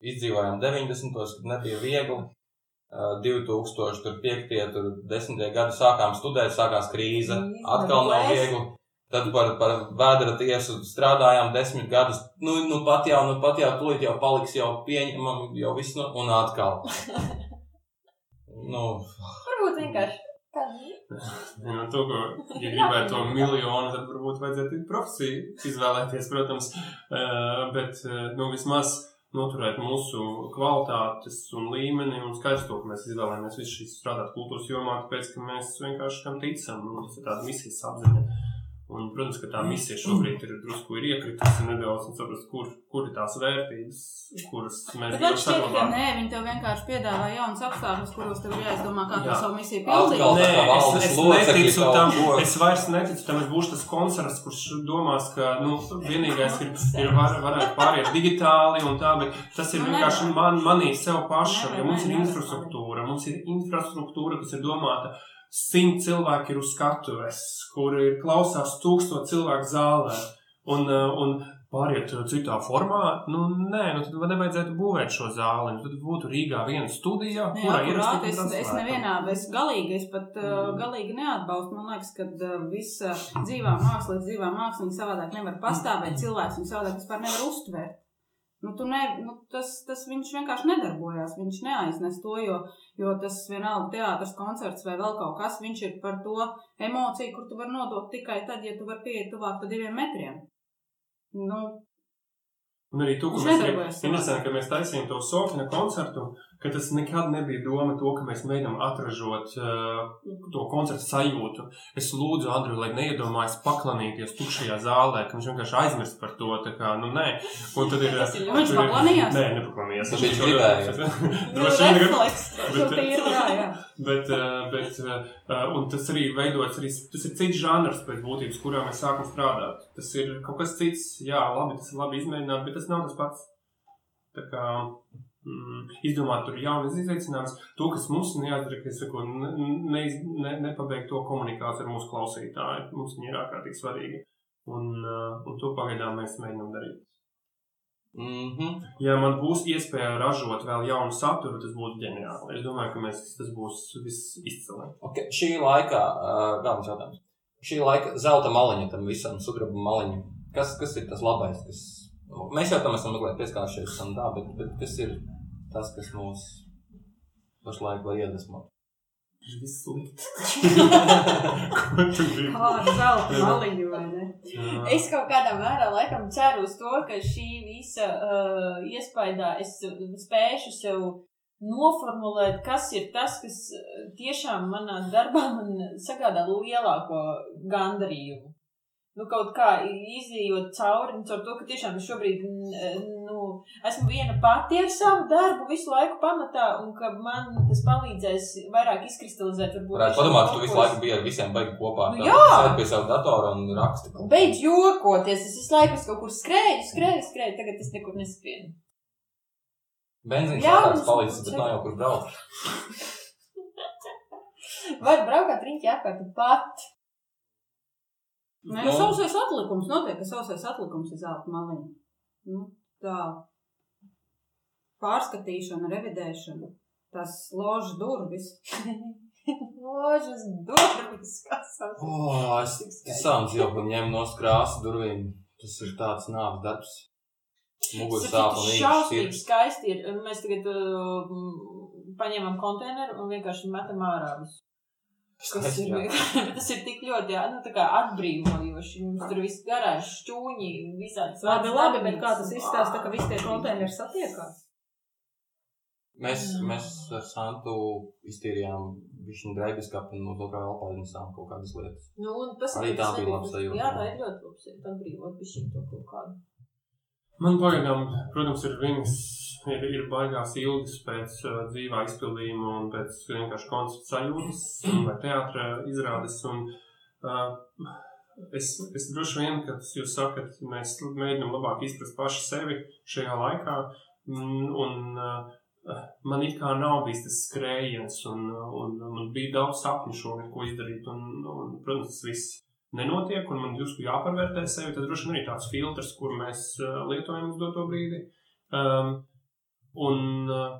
S1: izdzīvojām 90. kad nebija viegli. Uh, 2005. tur 10. gadu sākām studēt, sākās krīze. Atkal nav viegli. Tad par, par vēdra tiesu strādājām desmit gadus. Nu, nu pat jau, nu pat jau, tūlīt jau paliks jau pieņemami, jau viss, nu, un atkal. nu,
S2: Varbūt vienkārši.
S3: Ja, nu, to, ko, ja gribētu to miljonu, tad varbūt vajadzētu profesiju izvēlēties, protams. Eh, Bet, eh, nu, vismaz noturēt mūsu kvalitātes un līmeni un skaidrs to, ka mēs izvēlējamies visu šīs strādāt kultūras jomā, tāpēc, ka mēs vienkārši tam ticam. Un tas ir tāda misijas apziņa. Un, protams, ka tā misija šobrīd ir drusku ir iekritusi nedaudz un saprast, kur, kur ir tās vērtības, kuras mēs
S4: Bet man šķiet, ka nē, viņi tev vienkārši piedāvā jaunas apstākļus, kuros tev ir jāizdomā, kā to savu misiju pildīt.
S1: tā
S3: Nē, es, es neticu tam. Es vairs neticu tam. Es būšu tas koncerts, kurš domās, ka nu, vienīgais ir, ir var, varētu pāriet digitāli un tā, bet tas ir
S4: Nu,
S3: vienkārši man, manī sev pašam. Ja mums ir infrastruktūra, mums ir infrastruktūra, kas ir domāta. Simt cilvēki ir uz skatuves, kur ir klausās tūkstoši cilvēku zālē. Un, uh, un pāriet uh, citā formā, nu, nē, nu, tad nevajadzētu būvēt šo zāli. Nu, tad būtu Rīgā viena studija,
S4: Nē,
S3: kurā
S4: akurāt,
S3: ierakstīt
S4: es, es nevienā, es galīgi, es pat uh, galīgi neatbalstu. Man liekas, ka uh, visa dzīvā māksla, dzīvā māksla, viņa savādāk nevar pastāvēt. Cilvēks viņu savādāk vispār nevar uztvert. Nu, ne, nu, tas, tas viņš vienkārši nedarbojās. Viņš neaiznes to, jo, jo tas vienalga teātris, koncerts vai vēl kaut kas. Viņš ir par to emociju, kur tu vari nodot tikai tad, ja tu vari pieiet tuvāk pa diviem metriem. Nu,
S3: Un arī ka
S4: Viņš
S3: mēs, interesanti, ka mēs taisījām to Sofina koncertu, ka tas nekad nebija doma to, ka mēs mēģinām atražot uh, to koncertu sajūtu. Es lūdzu Andriu, lai neiedomājas paklanīties tukšajā zālē, ka viņš vienkārši aizmirst par to. Kā, nu nē, un tad ir.
S2: Tas ir
S3: tur
S2: ļoti-
S4: Viņš
S3: ir-
S4: paklanījās?
S3: Nē, nepaklanījās.
S1: Viņš gribēja.
S3: Droši vien, ka-
S4: ir jā.
S3: Bet, uh, bet uh, un tas arī veidojas, arī, tas ir cits žanrs pēc būtības, kurā mēs sākam strādāt. Tas ir kaut kas cits, jā, labi, tas ir labi izmēģināt, bet tas nav tas pats. Tā kā mm, izdomāt tur jaunas izaicinājumus, to, kas mums ir jāizdara, ka saku, ne, ne, ne, nepabeigt to komunikāciju ar mūsu klausītāju. Mums viņa ir ārkārtīgi svarīga. Un, un to pagaidām mēs mēģinām darīt.
S1: Mm -hmm.
S3: Ja man būs iespēja ražot vēl jaunu saturu, tas būtu ģeniāli. Es domāju, ka mēs, tas būs viss izcili.
S1: Okay. Šī laika, uh, vēl viens jautājums. Šī laika zelta maliņa tam visam, sudraba maliņa. Kas, kas ir tas labais? Kas... Mēs jau tam esam mazliet pieskāršies, un tā, bet, bet kas ir tas, kas mūs pašlaik var iedvesmot?
S3: Tas viss slikti. Ko tu gribi?
S4: Kāda zelta maliņa vai ne?
S3: Jā.
S2: Es kaut kādā mērā laikam ceru uz to, ka šī visa uh, iespējā es spēšu sev noformulēt, kas ir tas, kas uh, tiešām manā darbā man sagādā lielāko gandarījumu. Nu, kaut kā izjūt cauri, un caur to, ka tiešām šobrīd esmu viena pati ar savu darbu visu laiku pamatā, un ka man tas palīdzēs vairāk izkristalizēt. varbūt
S1: Varētu padomāt, ka tu visu laiku biji ar visiem baigi kopā.
S2: Nu jā!
S1: Sēdi pie sava datora un raksti.
S2: Beidz jokoties, es visu laiku kaut kur skrēju, skrēju, skrēju, tagad es nekur neskrienu.
S1: Benzīns lētāks palīdzis, bet nav jau kur braukt.
S2: Var braukt riņķi apkārt pat.
S4: Nē,
S1: Nu.
S4: sausais atlikums notiek, ka sausais atlikums ir zelta maliņa. Nu, tā pārskatīšana, revidēšana, tas ložas durvis.
S2: Ložas durvis, kas savs.
S1: Oh, es sānu jau, ka ņem no krāsas durvīm. Tas ir tāds nāves darbs. muguras
S2: Tas
S1: sāp un
S2: ir šausmīgi
S1: ir.
S2: skaisti. Ir. Mēs tagad uh, paņēmām konteineru un vienkārši metam ārā visu. Tas ir, tas ir tik ļoti jā, nu, tā kā atbrīvojoši. Mums tur viss garāžs, šķūņi, visādi.
S4: Labi, labi, bet kā tas izstāsta, ka visi tie konteineri satiekās?
S1: Mēs,
S2: Mm.
S1: mēs ar Santu iztīrījām višķiņu drēbiskapu un no to kā vēl paņemsām kaut kādas lietas.
S2: Nu, un tas
S1: Arī tā bija laba sajūta.
S2: Jā, tā ir ļoti labi sajūta. Atbrīvot višķiņu to kaut kādu.
S3: Man pagaidām, protams, ir viens, ir, ir baigās ilgas pēc uh, dzīvā izpildījuma un pēc vienkārši koncerta sajūtas vai teātra izrādes. Un, uh, es, es droši vien, kad jūs sakat, mēs mēģinām labāk izprast paši sevi šajā laikā. mm, Un, uh, Man it kā nav bijis tas skrējiens, un, un man bija daudz sapņu šogad, ko izdarīt. Un, un, protams, tas viss nenotiek, un man drusku jāpārvērtē sevi. Tas droši vien arī tāds filtrs, kur mēs uh, lietojam uz doto brīdi. Um, un uh,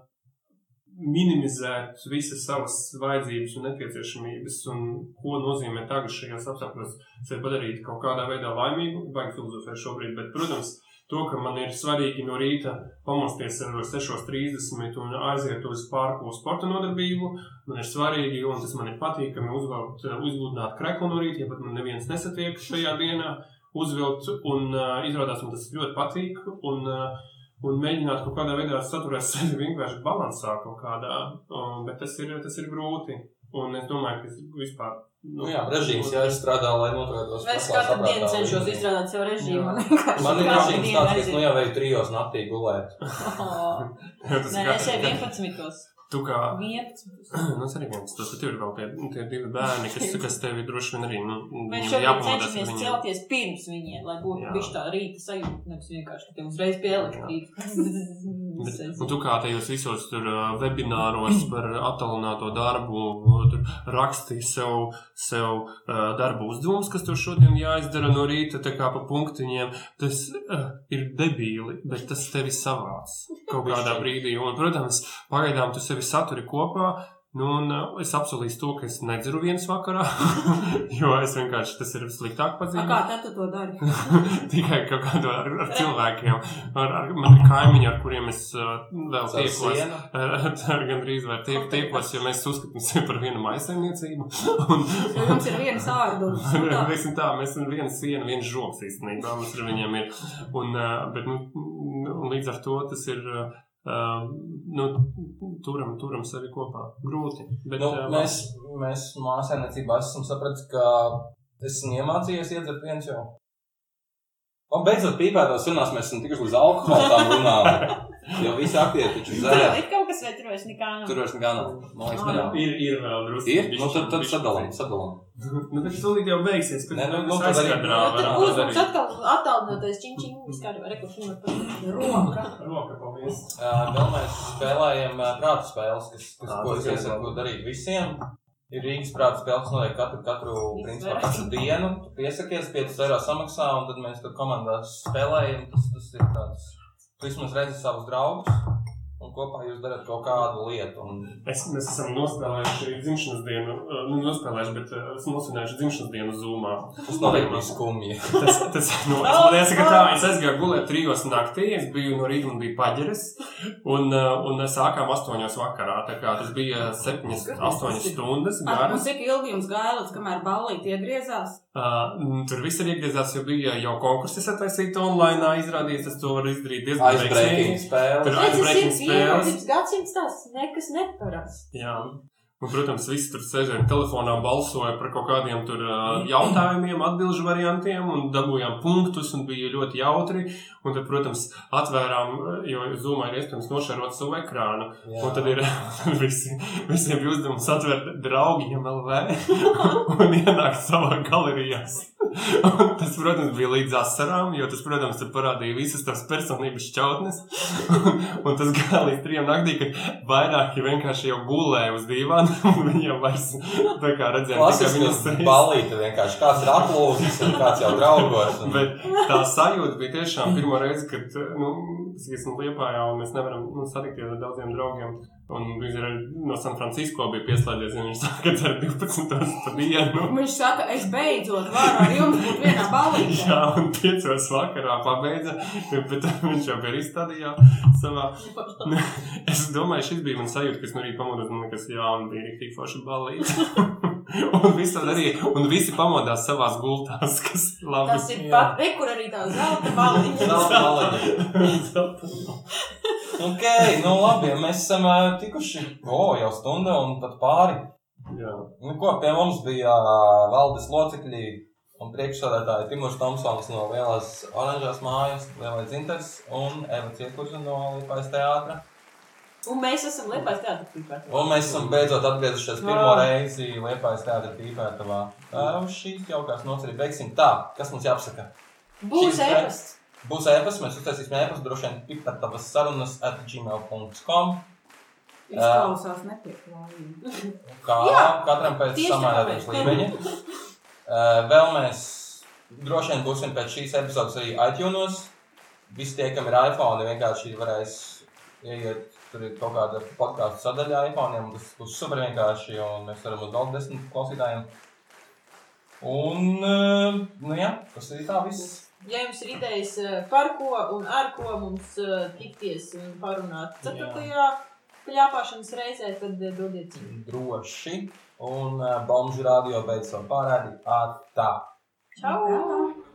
S3: minimizēt visas savas vajadzības un nepieciešamības, un ko nozīmē tagad šajos apstākļos sevi padarīt kaut kādā veidā laimīgu. Baigi filozofēt šobrīd, bet, protams, to, ka man ir svarīgi no rīta pamosties ar 6.30 un aiziet uz pārku sporta nodarbību, man ir svarīgi, un tas man ir patīkami uzvilkt, uzgludināt kreklu no rīta, ja pat man neviens nesatiek šajā dienā, uzvilkt, un uh, izrādās man tas ļoti patīk, un, uh, un mēģināt kaut kādā veidā saturēt sevi vienkārši balansā kaut kādā, uh, bet tas ir, tas ir grūti, un es domāju, ka es vispār.
S1: Nu jā, režīms jāizstrādā, lai noturētos.
S2: Es
S1: veselā
S2: katru dienu cenšos izstrādāt sev režīmu.
S1: Man ir režīms tāds, ka es nu jau vēju trijos naktī gulēt.
S2: Nē, es jau
S3: kā-
S2: 11.
S3: Tu kā
S2: 11.
S3: Nu, es arī viens tas, bet tev ir vēl tie, tie divi bērni, kas, kas tevi droši vien arī, nu,
S2: Mēs
S3: ar
S2: cenšamies
S3: viņiem.
S2: celties pirms viņiem, lai būtu bišķi tā rīta sajūta, nevis vienkārši, ka tev uzreiz pie
S3: Bet,
S2: elektrības.
S3: un tu kā tajos visos tur webināros par attālināto darbu, tur rakstīji sev, sev uh, darbu uzdevumus, kas tev šodien jāizdara no rīta, tā kā pa punktiņiem, tas uh, ir debīli, bet tas tevi savāc kaut kādā brīdī. Un, protams, pagaidām tu sevi saturi kopā. Nu, un uh, es apsolīju to, ka es nedzeru vienas vakarā, jo es vienkārši tas ir sliktāk pazīstams.
S4: kā tad tu to dari?
S3: Tikai kaut kādā ar, ar cilvēkiem, ar, ar mani kaimiņu, ar kuriem es uh, vēl tiekos.
S1: sienu.
S3: Ar, ar gandrīz vai tiek, tiekos, jo mēs uzskatām sevi par vienu maisaimniecību. Un,
S4: Jo jums ir viens ārdums. Nu, tā.
S3: Teiksim tā, mēs esam viena siena, viens žoks īstenībā, mums ar viņiem ir. Un, uh, bet, nu, un līdz ar to tas ir, uh, nu, turam, turam sevi kopā. Grūti. Bet,
S1: Nu,
S3: uh,
S1: mēs, mēs māsēmniecībā esam sapratuši, ka esmu iemācījies iedzert viens jau. Un beidzot, pīpētās runās mēs esam tikuši līdz alkoholam runām. Jo visi aktieri taču
S2: Tur
S1: dzēr.
S2: ir kaut kas, vai tur vairs nekā nav.
S1: Tur vairs nekā nav. Man liekas, nav.
S3: Ir, ir vēl drusku.
S1: Ir? Nu, tad, tad sadalām, sadalām.
S3: Nu, bet tūlīt jau beigsies.
S1: Nē, nu, nu, tad arī-
S2: Tur
S1: to
S2: būs mums atkal attālinātais čiņčiņ, vispār rekursu
S4: Roka.
S3: Roka, paldies.
S1: Vēl mēs spēlējam prātu spēles, kas, ko es iesaku darīt visiem. Ir Rīgas prātu spēles, notiek katru, katru, principā, katru dienu. Tu piesakies, 5 eiro samaksā, un tad mēs tur komandās spēlējam. Tas, tas ir tāds, tu vismaz redzi savus draugus, un kopā jūs darat kaut kādu lietu. Un,
S3: Es, mēs esam nospēlējuši dzimšanas dienu, uh, nu, nospēlējuši, bet uh, esam nosvinējuši dzimšanas dienu zūmā.
S1: tas noteikti bija skumji.
S3: Tas, tas, nu, es man jāsaka tā, es aizgāju gulēt trijos naktī, es biju no rīta un biju paģeris, un, un sākām astoņos vakarā, tā kā tas bija septiņas, astoņas stundas
S4: Ar, un
S3: garas.
S4: cik ilgi jums gāja līdz kamēr ballīti iegriezās?
S3: Uh, tur viss ir iegriezās, jo bija jau konkursi sataisīti online, izrādījās, tas to var izdarīt diezgan
S1: spēles.
S3: Tur
S2: Tas ir
S3: Icebreaking spēles.
S2: 21. gadsimts tās nekas neparasts.
S3: Jā. Un, protams, visi tur sēžēja telefonā, balsoja par kaut kādiem tur jautājumiem, atbildžu variantiem, un dabūjām punktus, un bija ļoti jautri. Un tad, protams, atvērām, jo Zoomā ir iespējams nošērot savu ekrānu.
S1: Jā.
S3: Un tad ir visi, visiem bija uzdevums atvērt draugiem LV un ienākt savā galerijā. Un tas, protams, bija līdz asarām, jo tas, protams, parādīja visas tās personības šķautnes. Un, tas gāja līdz trijiem naktī, kad vairāki vienkārši jau gulēja uz dīvāna, un viņiem vairs tā kā redzēja tikai viņas sejas.
S1: balīti vienkārši. Kāds ir aplūzis un kāds jau draugos. Un...
S3: Bet tā sajūta bija tiešām pirmo reizi, kad nu, es esmu Lietpājā un mēs nevaram nu, satikties ar daudziem draugiem. Un viņš arī no San Francisco bija pieslēdzies, un viņš saka, ka ar 12. pa dienu.
S4: Viņš saka, es beidzot varu ar jums būt vienā ballītē.
S3: Jā, un piecos vakarā pabeidza, bet viņš jau bija izstādījā savā. Es domāju, šis bija mans sajūta, kas no rīta pamodos, man liekas, jā, un bija rīktīgi forši ballīte. un arī, un visi pamodās savās gultās, kas labi.
S2: Tas ir pat, kur arī tā zelta baliņa.
S1: Zelta baliņa. Ok, nu labi, ja mēs esam ā, tikuši o, jau stundu un pat pāri.
S3: Jā.
S1: Nu, ko, pie mums bija ā, valdes locekļi un priekšsādātāji Timurs Tomsons no Lielās oranžās mājas, Lielais Zinters un Eva Ciekurza no Liepājas teātra.
S2: Un mēs esam Liepājas teātra pīpētā.
S1: Un mēs esam beidzot atgriezušies pirmo reizi Liepājas teātra pīpētavā. Tā, Uz šīs jaukās nots arī beigsim. Tā, kas mums jāpasaka?
S2: Būs ēpasts.
S1: Būs ēpas, mēs uztaisīsim ēpas, droši vien pipatavas sarunas at gmail.com.
S4: Izklausās nepieklājīgi.
S1: Kā
S2: Jā,
S1: katram pēc
S2: mēs.
S1: līmeņa. Uh, vēl mēs droši vien būsim pēc šīs epizodes arī iTunes. Visi tie, kam ir iPhone, vienkārši varēs ieiet. Tur ir kaut kāda podkāstu sadaļa iPhone, tas būs super vienkārši, un mēs varam uz vēl desmit klausītājiem. Un, uh, nu jā, tas arī tā viss.
S2: Ja jums ir idejas eh, par ko un ar ko mums eh, tikties un parunāt ceturtajā pļāpāšanas reizē, tad eh, dodiet ziņu.
S1: Droši. Un uh, Bomžu radio beidz savu pārādi. Ā, tā.
S2: Čau!
S4: Tā.